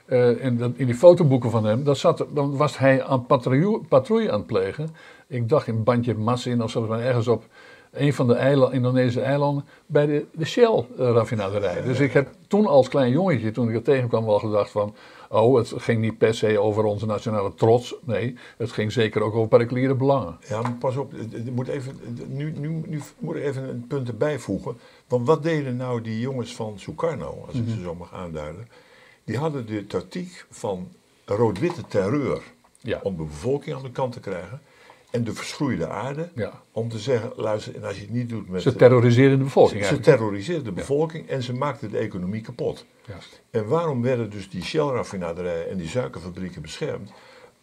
A: Eh, in, dat- in die fotoboeken van hem, dat zat, dan was hij aan patrouille, patrouille aan het plegen. Ik dacht in bandje Massin of zo, maar ergens op. een van de eiland, Indonesische eilanden, bij de, de Shell-raffinaderij. Dus ik heb toen als klein jongetje, toen ik het tegenkwam, wel gedacht van... Oh, het ging niet per se over onze nationale trots. Nee, het ging zeker ook over particuliere belangen.
B: Ja, maar pas op, moet even, nu, nu, nu moet ik even een punt erbij voegen. Want wat deden nou die jongens van Sukarno, als ik ze zo mag aanduiden? Die hadden de tactiek van rood-witte terreur
A: Ja.
B: om de bevolking aan de kant te krijgen. En de verschroeide aarde
A: Ja.
B: om te zeggen, luister, en als je het niet doet met...
A: Ze terroriseerden de bevolking
B: ze, ze de bevolking en ze maakten de economie kapot. En waarom werden dus die Shell-raffinaderijen en die suikerfabrieken beschermd?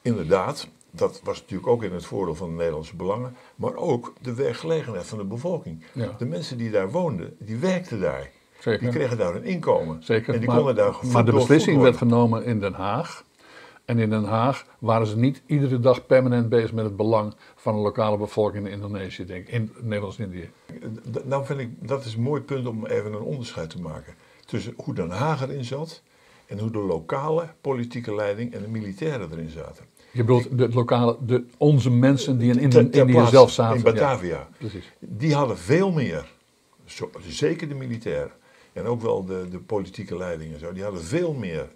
B: Inderdaad, dat was natuurlijk ook in het voordeel van de Nederlandse belangen, maar ook de werkgelegenheid van de bevolking.
A: Ja.
B: De mensen die daar woonden, die werkten daar.
A: Zeker.
B: Die kregen daar een inkomen.
A: Zeker.
B: En die
A: maar,
B: konden daar
A: maar de beslissing werd genomen in Den Haag. En in Den Haag waren ze niet iedere dag permanent bezig met het belang van de lokale bevolking in Indonesië, denk ik, in Nederlands-Indië.
B: Nou vind ik, dat is een mooi punt om even een onderscheid te maken. Tussen hoe Den Haag erin zat en hoe de lokale politieke leiding en de militairen erin zaten.
A: Je bedoelt de lokale, de, onze mensen die in Indië zelf zaten.
B: In
A: Ja,
B: Batavia.
A: precies.
B: Die hadden veel meer, zo- zeker de militairen en ook wel de, de politieke leiding en zo, die hadden veel meer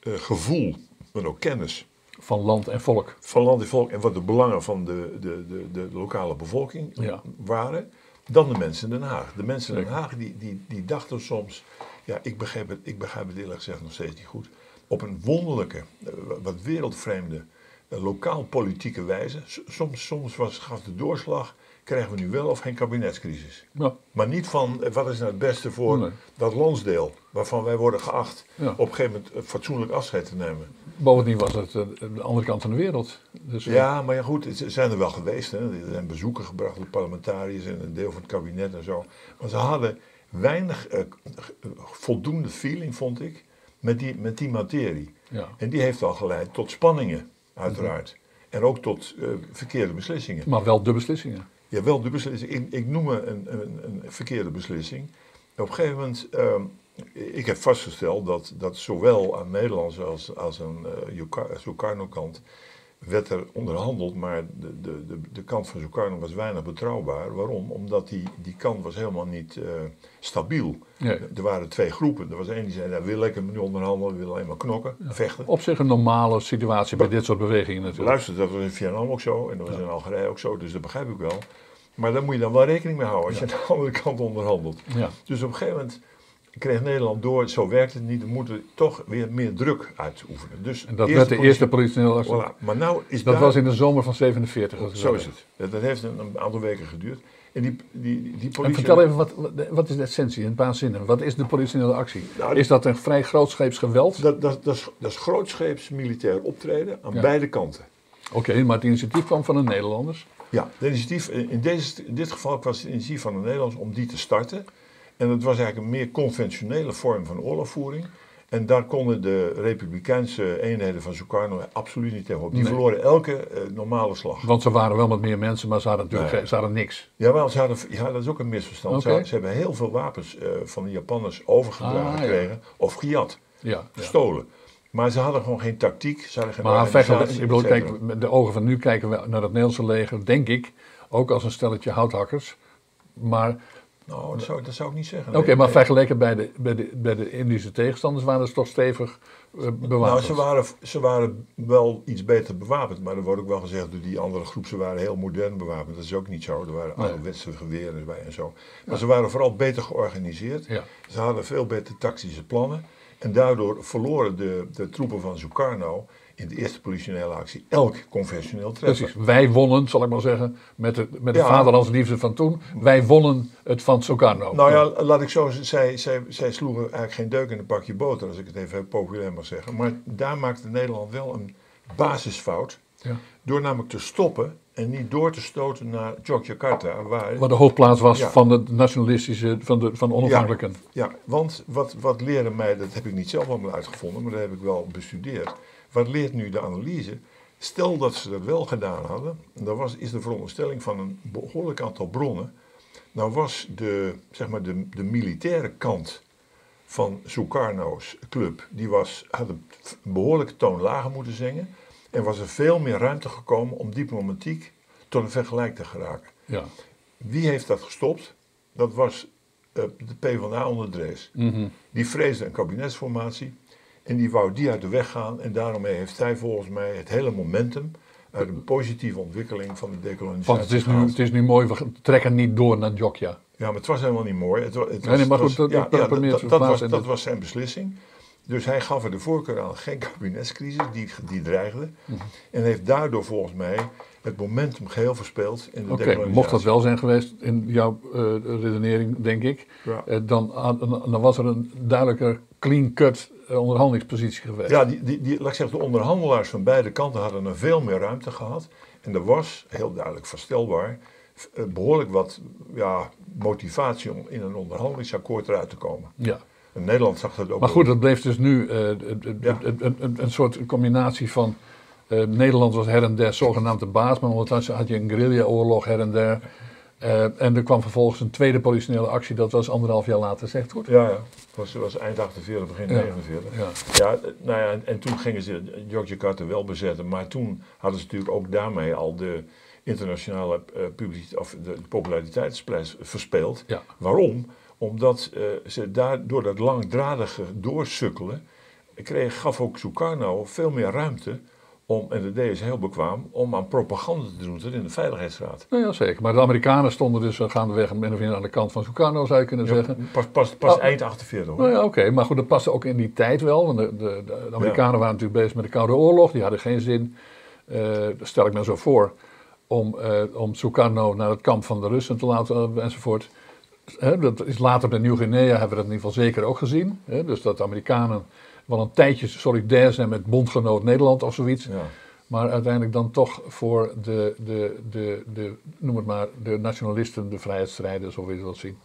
B: eh, gevoel, maar ook kennis
A: Van land en volk.
B: van land en volk en wat de belangen van de, de, de, de lokale bevolking
A: Ja.
B: waren, dan de mensen in Den Haag. De mensen in Den. Haag die, die, die dachten soms, ja, ik begrijp, het, ik begrijp het eerlijk gezegd nog steeds niet goed, op een wonderlijke, eh, wat wereldvreemde, eh, lokaal politieke wijze. Soms, soms was, gaf de doorslag, krijgen we nu wel of geen kabinetscrisis.
A: Ja,
B: Maar niet van eh, wat is nou het beste voor
A: Nee.
B: dat landsdeel waarvan wij worden geacht
A: Ja.
B: op een gegeven moment eh, fatsoenlijk afscheid te nemen.
A: bovendien was het eh, de andere kant van de wereld. Dus,
B: Ja, maar ja goed, ze zijn er wel geweest. Hè. Er zijn bezoeken gebracht door parlementariërs en een deel van het kabinet en zo. Maar ze hadden weinig eh, voldoende feeling, vond ik, met die, met die materie.
A: ja.
B: En die heeft al geleid tot spanningen, uiteraard. En ook tot verkeerde beslissingen.
A: Maar wel de beslissingen.
B: Ja, wel de beslissing. Ik, ik noem een, een, een verkeerde beslissing. Op een gegeven moment, ehm, ik heb vastgesteld dat, dat zowel aan Nederlands als, als aan uh, Sukarno-kant werd er onderhandeld, maar de, de, de, de kant van Sukarno was weinig betrouwbaar. Waarom? Omdat die, die kant was helemaal niet uh, stabiel.
A: Nee.
B: Er waren twee groepen. Er was één die zei, nou, we willen lekker met nu onderhandelen, we willen alleen maar knokken, vechten.
A: Op zich een normale situatie bij dit soort bewegingen natuurlijk.
B: Luister, dat was in Vietnam ook zo en dat was in Algerije ook zo, dus dat begrijp ik wel. Maar daar moet je dan wel rekening mee houden als je aan de andere kant onderhandelt.
A: Ja.
B: Dus op een gegeven moment kreeg Nederland door, zo werkt het niet, we moeten toch weer meer druk uitoefenen. Dus
A: En dat werd de eerste politionele actie.
B: Voilà. Maar nou is
A: Dat
B: daar,
A: was in de zomer van 47. als ik
B: Zo is het. Dat, dat heeft een, een aantal weken geduurd. En die, die, die politie...
A: En vertel even, wat, wat- is de essentie in een paar zinnen? Wat is de politionele actie?
B: Nou,
A: is dat een vrij grootscheeps geweld?
B: Dat, dat, dat, is, dat is grootscheeps militair optreden aan
A: Ja.
B: beide kanten.
A: Oké, maar het initiatief kwam van de Nederlanders.
B: Ja, de initiatief, in, deze, in dit geval was het initiatief van de Nederlanders om die te starten. En het was eigenlijk een meer conventionele vorm van oorlogvoering. En daar konden de republikeinse eenheden van Sukarno absoluut niet tegenop. Die
A: Nee.
B: verloren elke eh, normale slag.
A: Want ze waren wel met meer mensen, maar ze hadden natuurlijk
B: Nee.
A: ze hadden niks.
B: Jawel, ze hadden, ja, dat is ook een misverstand. Ze,
A: Oké.
B: hadden- ze hebben heel veel wapens eh, van de Japanners overgedragen
A: Ah, ja.
B: gekregen of gejat,
A: Ja, ja.
B: gestolen. Maar ze hadden gewoon geen tactiek, ze hadden geen
A: Maar vergelijk- ik bedoel, kijk, met de ogen van nu kijken we naar het Nederlandse leger, denk ik, ook als een stelletje houthakkers. Maar
B: Nou, dat zou, dat zou ik niet zeggen.
A: Oké,
B: Nee,
A: maar vergeleken bij de, bij, de, bij de Indische tegenstanders waren ze toch stevig eh, bewapend.
B: Nou, ze waren, ze waren wel iets beter bewapend, maar er wordt ook wel gezegd door die andere groep, ze waren heel modern bewapend. Dat is ook niet zo. Er waren
A: Nee.
B: ouderwetse geweren bij en zo. Maar ze waren vooral beter georganiseerd.
A: Ja.
B: Ze hadden veel beter tactische plannen. En daardoor verloren de, de troepen van Sukarno in de eerste politionele actie elk conventioneel treffer.
A: Precies, wij wonnen, zal ik maar zeggen, met de, met de
B: Ja.
A: vaderlandsliefde van toen. Wij wonnen het van Sukarno.
B: Nou ja, laat ik zo zeggen, zij, zij, zij sloegen eigenlijk geen deuk in een pakje boter, als ik het even populair mag zeggen. Maar daar maakte Nederland wel een basisfout.
A: Ja.
B: Door namelijk te stoppen en niet door te stoten naar Yogyakarta, waar...
A: Waar de hoofdplaats was
B: Ja.
A: van de nationalistische, van de, van de onafhankelijken.
B: Ja, want wat, wat leren mij, dat heb ik niet zelf allemaal uitgevonden, maar dat heb ik wel bestudeerd. Wat leert nu de analyse? Stel dat ze dat wel gedaan hadden, dan was, is de veronderstelling van een behoorlijk aantal bronnen, dan was de, zeg maar de, de militaire kant van Sukarno's club, die was, had een behoorlijke toon lager moeten zingen en was er veel meer ruimte gekomen om diplomatiek tot een vergelijk te geraken.
A: Ja.
B: Wie heeft dat gestopt? Dat was uh, de PvdA onder Drees.
A: Mhm.
B: Die vreesde een kabinetsformatie en die wou die uit de weg gaan. En daarom heeft hij volgens mij het hele momentum uit een positieve ontwikkeling van de decolonisatie
A: Want het is, nu, het is nu mooi, we trekken niet door naar Jokja.
B: Ja, maar het was helemaal niet mooi. Het, het was,
A: Nee, maar goed, dat-
B: ja,
A: dat-
B: ja,
A: dat-
B: dat,
A: dat-
B: dat was,
A: dat-
B: dat was zijn beslissing. Dus hij gaf er de voorkeur aan geen kabinetscrisis, die, die dreigde.
A: Mhm.
B: En heeft daardoor volgens mij het momentum geheel verspeeld in de
A: Oké, mocht dat wel zijn geweest in jouw eh, redenering, denk ik,
B: Ja.
A: eh, dan, had- dan was er een duidelijker clean-cut eh, onderhandelingspositie geweest.
B: Ja, die, die, die, laat ik zeggen, de onderhandelaars van beide kanten hadden er veel meer ruimte gehad. En er was, heel duidelijk vaststelbaar, v- eh, behoorlijk wat ja, motivatie om in een onderhandelingsakkoord eruit te komen.
A: Ja.
B: En Nederland zag dat ook
A: Maar goed, dat bleef dus nu
B: Ja.
A: een, een, een soort combinatie van. Eh, Nederland was her en der zogenaamd de baas, maar ondertussen had je een guerrilla-oorlog her en der. Eh, en er kwam vervolgens een tweede politionele actie, dat was anderhalf jaar later, zegt goed?
B: Ja, ja. Was, was eind 48, begin
A: Ja.
B: 49.
A: Ja.
B: Ja, eh, nou ja, en, en toen gingen ze Yogyakarta wel bezetten, maar toen hadden ze natuurlijk ook daarmee al de internationale publiciteit, of de, populariteitsprijs verspeeld.
A: Ja.
B: Waarom? Omdat ze daar door dat langdradige doorsukkelen, kreeg, gaf ook Sukarno veel meer ruimte om, en de deed is heel bekwaam, om aan propaganda te doen tot in de Veiligheidsraad.
A: Nou ja, zeker. Maar de Amerikanen stonden dus eh, gaandeweg min of meer aan de kant van Sukarno, zou je kunnen
B: Ja,
A: zeggen.
B: pas pas, pas
A: Oh.
B: eind 48 hoor.
A: Nou ja, oké. Maar goed, dat paste ook in die tijd wel. Want de, de, de Amerikanen waren natuurlijk bezig met de Koude Oorlog. Die hadden geen zin, eh, stel ik me zo voor, om, eh, om Sukarno naar het kamp van de Russen te laten eh, enzovoort. Dat is later bij Nieuw-Guinea hebben we dat in ieder geval zeker ook gezien. Dus dat de Amerikanen wel een tijdje solidair zijn met bondgenoot Nederland of zoiets.
B: Ja.
A: Maar uiteindelijk dan toch voor de, de, de, de, noem het maar, de nationalisten, de vrijheidsstrijders, of hoe je wilt zien,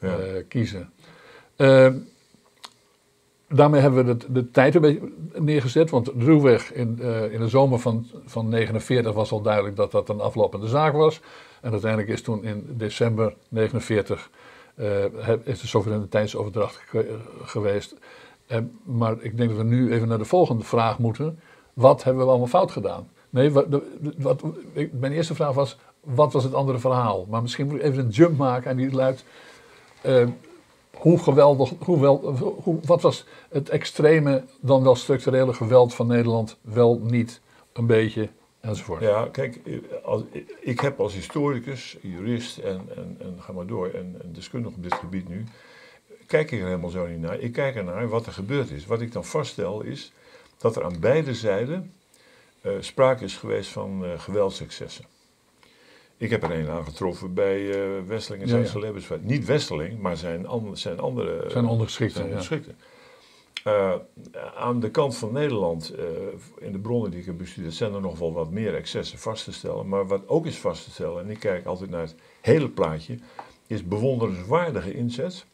B: Ja.
A: eh, kiezen. Ehm, daarmee hebben we de, de tijd een beetje neergezet, want ruwweg in, eh, in de zomer van, van 49 was al duidelijk dat dat een aflopende zaak was. En uiteindelijk is toen in december 49 eh, is de soevereiniteitsoverdracht ge- geweest. Maar ik denk dat we nu even naar de volgende vraag moeten. Wat hebben we allemaal fout gedaan? Nee, wat, wat, mijn eerste vraag was, wat was het andere verhaal? Maar misschien moet ik even een jump maken en die luidt... eh, hoe geweldig, hoe wel, wat was het extreme, dan wel structurele geweld van Nederland wel niet een beetje enzovoort?
B: Ja, kijk, als, ik heb als historicus, jurist en, en, en ga maar door, en, en deskundige op dit gebied nu, kijk ik er helemaal zo niet naar. Ik kijk er naar wat er gebeurd is. Wat ik dan vaststel is dat er aan beide zijden eh, sprake is geweest van eh geweldsexcessen. Ik heb er een aangetroffen bij eh Westeling en zijn
A: ja.
B: Niet Westeling, maar zijn, an- zijn andere...
A: Zijn ondergeschikten,
B: zijn ondergeschikten. Aan de kant van Nederland, in de bronnen die ik heb bestudeerd, zijn er nog wel wat meer excessen vast te stellen. Maar wat ook is vast te stellen, en ik kijk altijd naar het hele plaatje, is bewonderenswaardige inzet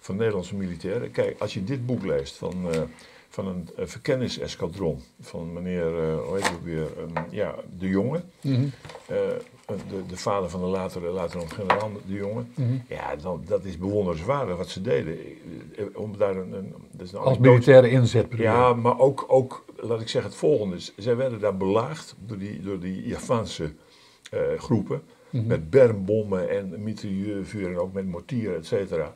B: van Nederlandse militairen. Kijk, als je dit boek leest van, eh, van een eh, verkenningseskadron van meneer, eh hoe heet ook weer, Ehm, ja, De Jonge.
A: Mhm,
B: eh, de, de vader van de latere, later nog generaal De Jonge.
A: mhm.
B: Ja, dan, dat is bewonderenswaardig wat ze deden. Om daar een, een, dat is een
A: Als militaire inzet
B: ja, maar ook, ook, laat ik zeggen, het volgende. Zij werden daar belaagd door die, door die Javaanse groepen.
A: Mhm.
B: Met bermbommen en mitrailleurvuur en ook met mortieren, et cetera.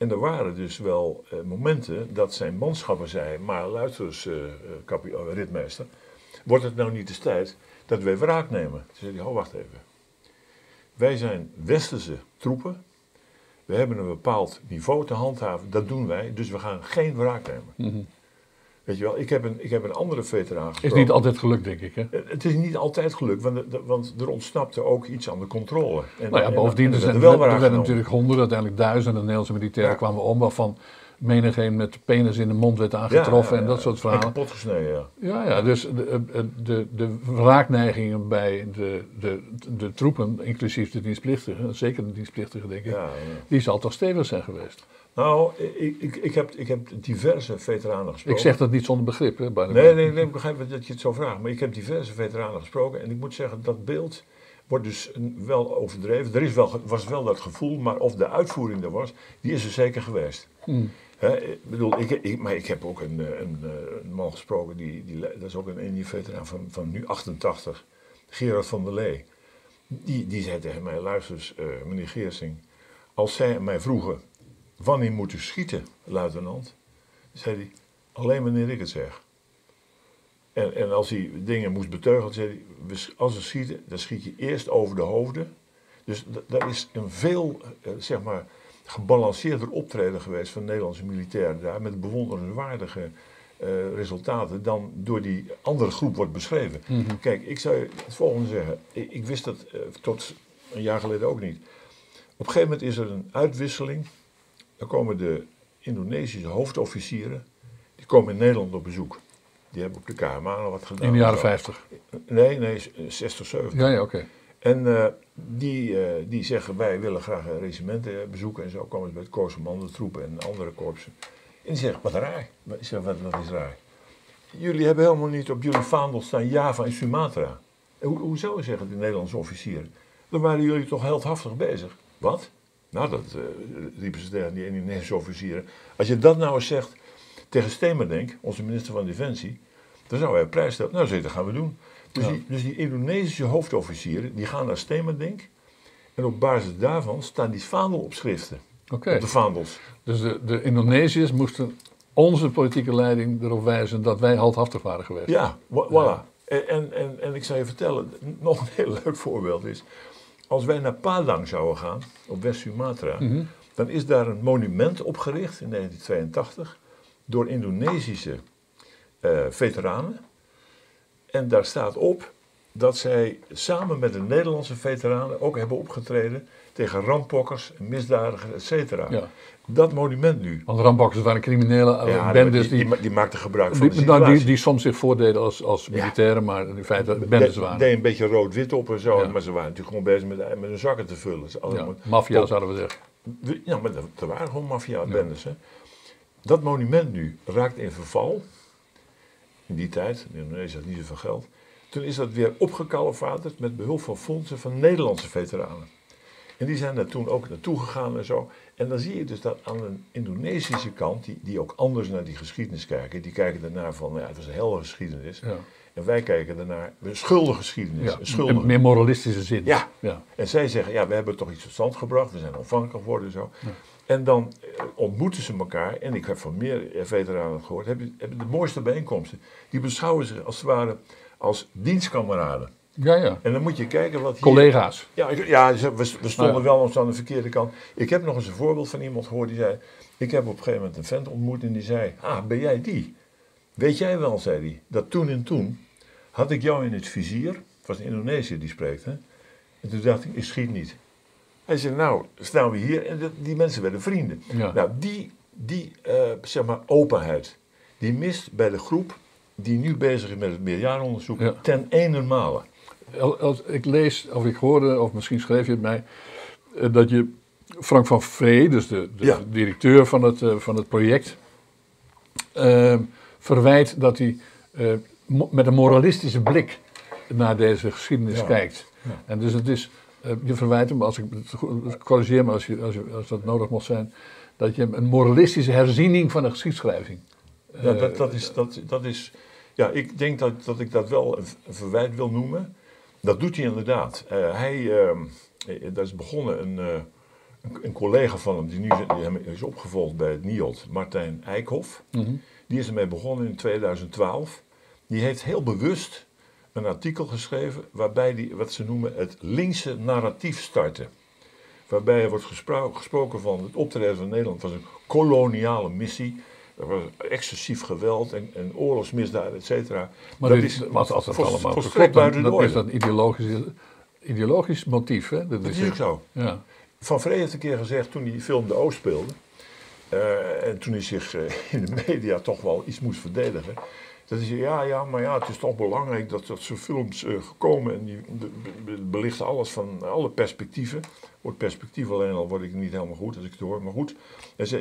B: En er waren dus wel eh, momenten dat zijn manschappen zeiden... maar luister eens, eh, eh, ritmeester... wordt het nou niet de tijd dat wij wraak nemen? Toen zei hij, oh, wacht even. Wij zijn westerse troepen... We hebben een bepaald niveau te handhaven, dat doen wij, dus we gaan geen wraak nemen.
A: Mhm.
B: Weet je wel, ik heb een, ik heb een andere veteraan
A: Is
B: gesproken.
A: niet altijd gelukt, denk ik. Hè?
B: Eh, Het is niet altijd gelukt, want, er- want er ontsnapte ook iets aan de controle. En,
A: Nou ja,
B: en-
A: bovendien,
B: en
A: er,
B: er
A: zijn, er
B: wel wraak
A: werden natuurlijk honderden, uiteindelijk duizenden Nederlandse militairen
B: Ja.
A: kwamen om, waarvan menigeen met penis in de mond werd aangetroffen
B: Ja,
A: en dat soort
B: En
A: verhalen.
B: kapot gesneden, ja.
A: Ja, ja, dus de, de, de, de wraakneigingen bij de, de, de troepen, inclusief de dienstplichtigen, zeker de dienstplichtigen denk ik, die zal toch stevig zijn geweest.
B: Nou, ik, ik, ik, heb, ik heb diverse veteranen gesproken.
A: Ik zeg dat niet zonder begrip. Hè, by the
B: Nee, nee, nee, ik begrijp dat je het zo vraagt. Maar ik heb diverse veteranen gesproken en ik moet zeggen, dat beeld wordt dus wel overdreven. Er is wel, was wel dat gevoel, maar of de uitvoering er was, die is er zeker geweest.
A: Hm.
B: Hè, ik bedoel, ik, ik, maar ik heb ook een, eh, een, eh, een man gesproken, die, die, dat is ook een Indië-veteraan van, van nu 88, Gerard van der Lee. die, die zei tegen mij, luister eens, eh, meneer Geersing, als zij mij vroegen, wanneer moet u schieten, luitenant? zei hij, alleen wanneer ik het zeg. En, en als hij dingen moest beteugelen, zei hij, als we schieten, dan schiet je eerst over de hoofden. Dus dat is een veel, eh, zeg maar, gebalanceerder optreden geweest van Nederlandse militairen daar, met bewonderenswaardige eh, resultaten dan door die andere groep wordt beschreven. Kijk, ik zou het volgende zeggen. Ik, ik wist dat eh, tot een jaar geleden ook niet. Op een gegeven moment is er een uitwisseling. Dan komen de Indonesische hoofdofficieren, die komen in Nederland op bezoek. Die hebben op de KMA nog wat gedaan.
A: In de jaren
B: en zo.
A: 50.
B: Nee, nee, 60, 70.
A: Ja, ja, oké.
B: En eh, die, eh, die zeggen, wij willen graag een regimenten eh, bezoeken. En zo komen ze bij het troepen en andere korpsen. En die zeggen, wat raar. Ik zeg, wat, wat is raar? Jullie hebben helemaal niet op jullie vaandel staan Java en Sumatra. En hoe, hoezo, zeggen de Nederlandse officieren? Dan waren jullie toch heldhaftig bezig. Wat? Nou, dat eh, riepen ze tegen die Indonesische officieren. Als je dat nou eens zegt tegen Stemerdenk, onze minister van Defensie, dan zou hij prijs stellen. Nou, zeg, dat gaan we doen. Dus,
A: Ja.
B: die, dus die Indonesische hoofdofficieren, die gaan naar Stemerdenk. En op basis daarvan staan die vaandelopschriften
A: Oké.
B: op de vaandels.
A: Dus de, de Indonesiërs moesten onze politieke leiding erop wijzen dat wij heldhaftig waren geweest.
B: Ja, voilà. En, en, en, en ik zal je vertellen, nog een heel leuk voorbeeld is. Als wij naar Padang zouden gaan, op West-Sumatra,
A: Mhm.
B: dan is daar een monument opgericht in 1982 door Indonesische eh, veteranen. En daar staat op dat zij samen met de Nederlandse veteranen ook hebben opgetreden tegen rampokkers, misdadigers, et cetera.
A: Ja.
B: Dat monument nu.
A: Want rambokkers waren criminele eh,
B: Ja,
A: bendes
B: die,
A: die,
B: die, die maakten gebruik van de
A: die, nou, die, die soms zich voordeden als, als militairen, maar in feite bendes
B: De-
A: waren.
B: deed een beetje rood-wit op en zo,
A: Ja.
B: maar ze waren natuurlijk gewoon bezig met, met hun zakken te vullen.
A: Ja, maffia zouden we zeggen.
B: Ja, maar er waren gewoon maffia-bendes. Dat monument nu raakt in verval. In die tijd, in Indonesië had niet zoveel geld. Toen is dat weer opgekalefaterd met behulp van fondsen van Nederlandse veteranen. En die zijn daar toen ook naartoe gegaan en zo. En dan zie je dus dat aan de Indonesische kant, die, die ook anders naar die geschiedenis kijken. Die kijken daarnaar van, ja, het was een hele geschiedenis.
A: Ja.
B: En wij kijken daarnaar, een schuldige geschiedenis.
A: Ja,
B: Een schuldige.
A: meer moralistische zin.
B: Ja.
A: ja.
B: En zij zeggen, ja, we hebben toch iets tot stand gebracht, we zijn ontvankelijk geworden en zo. En dan eh, ontmoeten ze elkaar, en ik heb van meer eh, veteranen gehoord, hebben, hebben de mooiste bijeenkomsten. Die beschouwen zich als het ware als dienstkameraden.
A: Ja, ja.
B: En dan moet je kijken wat hier...
A: Collega's.
B: Ja, ja we, we stonden wel eens aan de verkeerde kant. Ik heb nog eens een voorbeeld van iemand gehoord die zei... Ik heb op een gegeven moment een vent ontmoet en die zei... Ah, ben jij die? Weet jij wel, zei hij, dat toen en toen had ik jou in het vizier. Het was een Indonesiër die spreekt, hè. En toen dacht ik, ik schiet niet. Hij zei, nou, staan we hier. En die mensen werden vrienden.
A: Ja.
B: Nou, die, die eh, zeg maar, openheid, die mist bij de groep... die nu bezig is met het meerjarenonderzoek,
A: Ja.
B: ten ene
A: El- als ik lees, of ik hoorde, of misschien schreef je het mij, eh, dat je Frank van Vree, dus de, de
B: Ja.
A: directeur van het, eh, van het project, eh, verwijt dat hij eh, met een moralistische blik naar deze geschiedenis
B: Ja.
A: kijkt.
B: Ja.
A: En dus het is, je verwijt hem, als ik, corrigeer me als, je, als, je, als dat nodig mocht zijn, dat je een moralistische herziening van de geschiedschrijving.
B: Ja, dat, dat, is, dat, dat is. Ja, ik denk dat, dat ik dat wel een verwijt wil noemen. Dat doet hij inderdaad. Eh, hij, dat is begonnen een, eh, een, een collega van hem, die nu die hem is opgevolgd bij het NIOD, Martijn Eikhoff.
A: mhm.
B: Die is ermee begonnen in 2012. Die heeft heel bewust een artikel geschreven waarbij die wat ze noemen het linkse narratief starten. Waarbij er wordt gespro- gesproken van het optreden van Nederland was een koloniale missie. Er was excessief geweld en, en oorlogsmisdaden, et cetera.
A: Maar
B: dat is
A: als, als dat allemaal
B: volstrekt
A: klopt, dan,
B: buiten de
A: is dat een ideologisch, ideologisch motief. Hè? Dat
B: Dat is ook zo.
A: Ja.
B: Van Vree heeft een keer gezegd toen die film De Oost speelde. eh, en toen hij zich eh, in de media toch wel iets moest verdedigen. Dat zei, ja, ja, maar ja, het is toch belangrijk dat dat soort films eh, gekomen. En die be- be- belichten alles van alle perspectieven. Wordt perspectief alleen al word ik niet helemaal goed als ik het hoor. Maar goed,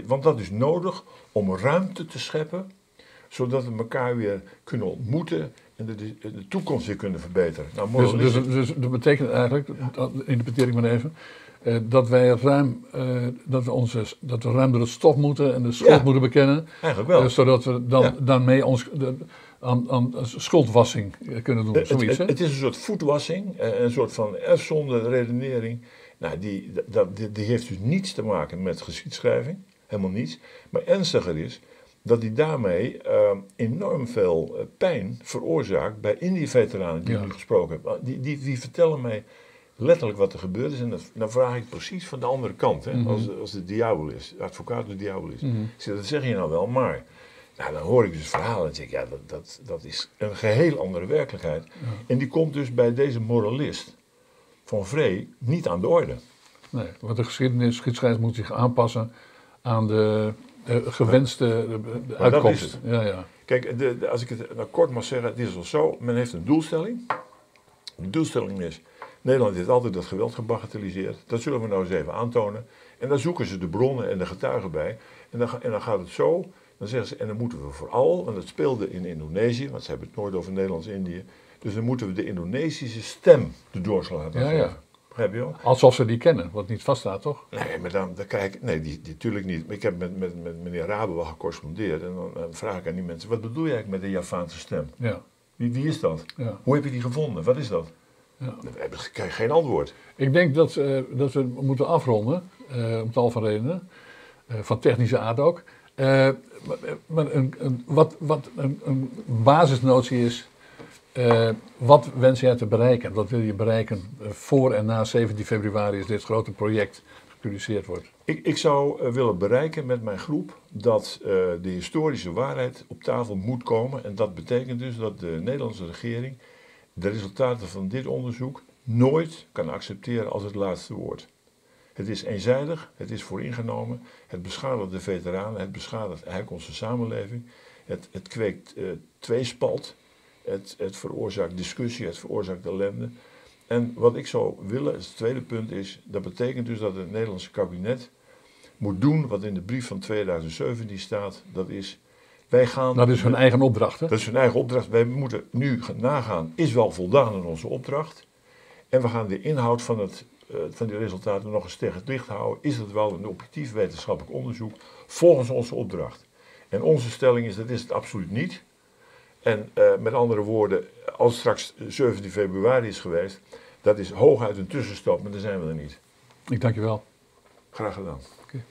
B: want dat is nodig om ruimte te scheppen. Zodat we elkaar weer kunnen ontmoeten in de, de toekomst weer kunnen verbeteren. Nou,
A: Dus, dus, dus dat betekent eigenlijk, dat interpreteer ik maar even, eh, dat wij ruim, eh, dat we onze, dat we ruim door het stof moeten en de schuld
B: Ja.
A: moeten bekennen,
B: eigenlijk wel.
A: eh, zodat we dan,
B: Ja.
A: daarmee ons de, aan, aan schuldwassing kunnen doen. Zoiets,
B: het, het is een soort voetwassing, een soort van erfzonde redenering. Nou, die, dat, die, die heeft dus niets te maken met geschiedschrijving, helemaal niets. Maar ernstiger is dat die daarmee enorm veel pijn veroorzaakt bij Indië-veteranen die
A: Ja.
B: ik nu gesproken heb. Die, die, die vertellen mij letterlijk wat er gebeurd is. En dan vraag ik precies van de andere kant, hè,
A: Mhm.
B: als, als de diabel is, advocaat de diabel is.
A: Mhm.
B: Ik zeg, dat zeg je nou wel, maar... Nou, dan hoor ik dus verhalen en zeg ik, ja, dat, dat, dat is een geheel andere werkelijkheid. En die komt dus bij deze moralist van Vree niet aan de orde.
A: Nee, want de geschiedenis, geschiedschrijving moet zich aanpassen aan de, de gewenste de, de
B: dat
A: uitkomst. Ja, ja.
B: Kijk, de, de- als ik het nou kort mag zeggen, het is al zo, men heeft een doelstelling. De doelstelling is, Nederland heeft altijd dat geweld gebagatelliseerd. Dat zullen we nou eens even aantonen. En dan zoeken ze de bronnen en de getuigen bij. En dan, en dan gaat het zo, dan zeggen ze, en dan moeten we vooral, want het speelde in Indonesië, want ze hebben het nooit over Nederlands-Indië. Dus dan moeten we de Indonesische stem de doorslag laten
A: Ja, ja.
B: Begrijp je wel?
A: Alsof ze die kennen, wat niet vaststaat, toch?
B: Nee, maar dan, dan krijg ik, nee, die, die, natuurlijk niet. Ik heb met, met, met meneer Rabe wel gecorrespondeerd. En dan, dan vraag ik aan die mensen, wat bedoel je eigenlijk met de Javaanse stem?
A: Ja,
B: Wie, wie is dat?
A: ja.
B: Hoe heb je die gevonden? Wat is dat?
A: Ja.
B: Dan hebben geen antwoord.
A: Ik denk dat, eh, dat we moeten afronden, eh, om tal van redenen, eh, van technische aard ook. Maar maar een, een, wat, wat een, een basisnotie is, wat wens jij te bereiken? Wat wil je bereiken voor en na 17 februari is dit grote project gepubliceerd wordt?
B: Ik, ik zou willen bereiken met mijn groep dat de historische waarheid op tafel moet komen. En dat betekent dus dat de Nederlandse regering de resultaten van dit onderzoek nooit kan accepteren als het laatste woord. Het is eenzijdig, het is vooringenomen, het beschadigt de veteranen, het beschadigt eigenlijk onze samenleving. Het, het kweekt eh, tweespalt, het, het veroorzaakt discussie, het veroorzaakt ellende. En wat ik zou willen, het tweede punt is, dat betekent dus dat het Nederlandse kabinet moet doen wat in de brief van 2017 staat. Dat is, wij gaan...
A: Dat is hun eigen opdracht, hè?
B: Dat is hun eigen opdracht. Wij moeten nu gaan nagaan, is wel voldaan aan onze opdracht? En we gaan de inhoud van, het, eh, van die resultaten nog eens tegen het licht houden. Is het wel een objectief wetenschappelijk onderzoek volgens onze opdracht? En onze stelling is, dat is het absoluut niet. En eh, met andere woorden, als straks 17 februari is geweest, dat is hooguit een tussenstap, maar daar zijn we er niet.
A: Ik dank je wel.
B: Graag gedaan.
A: Oké.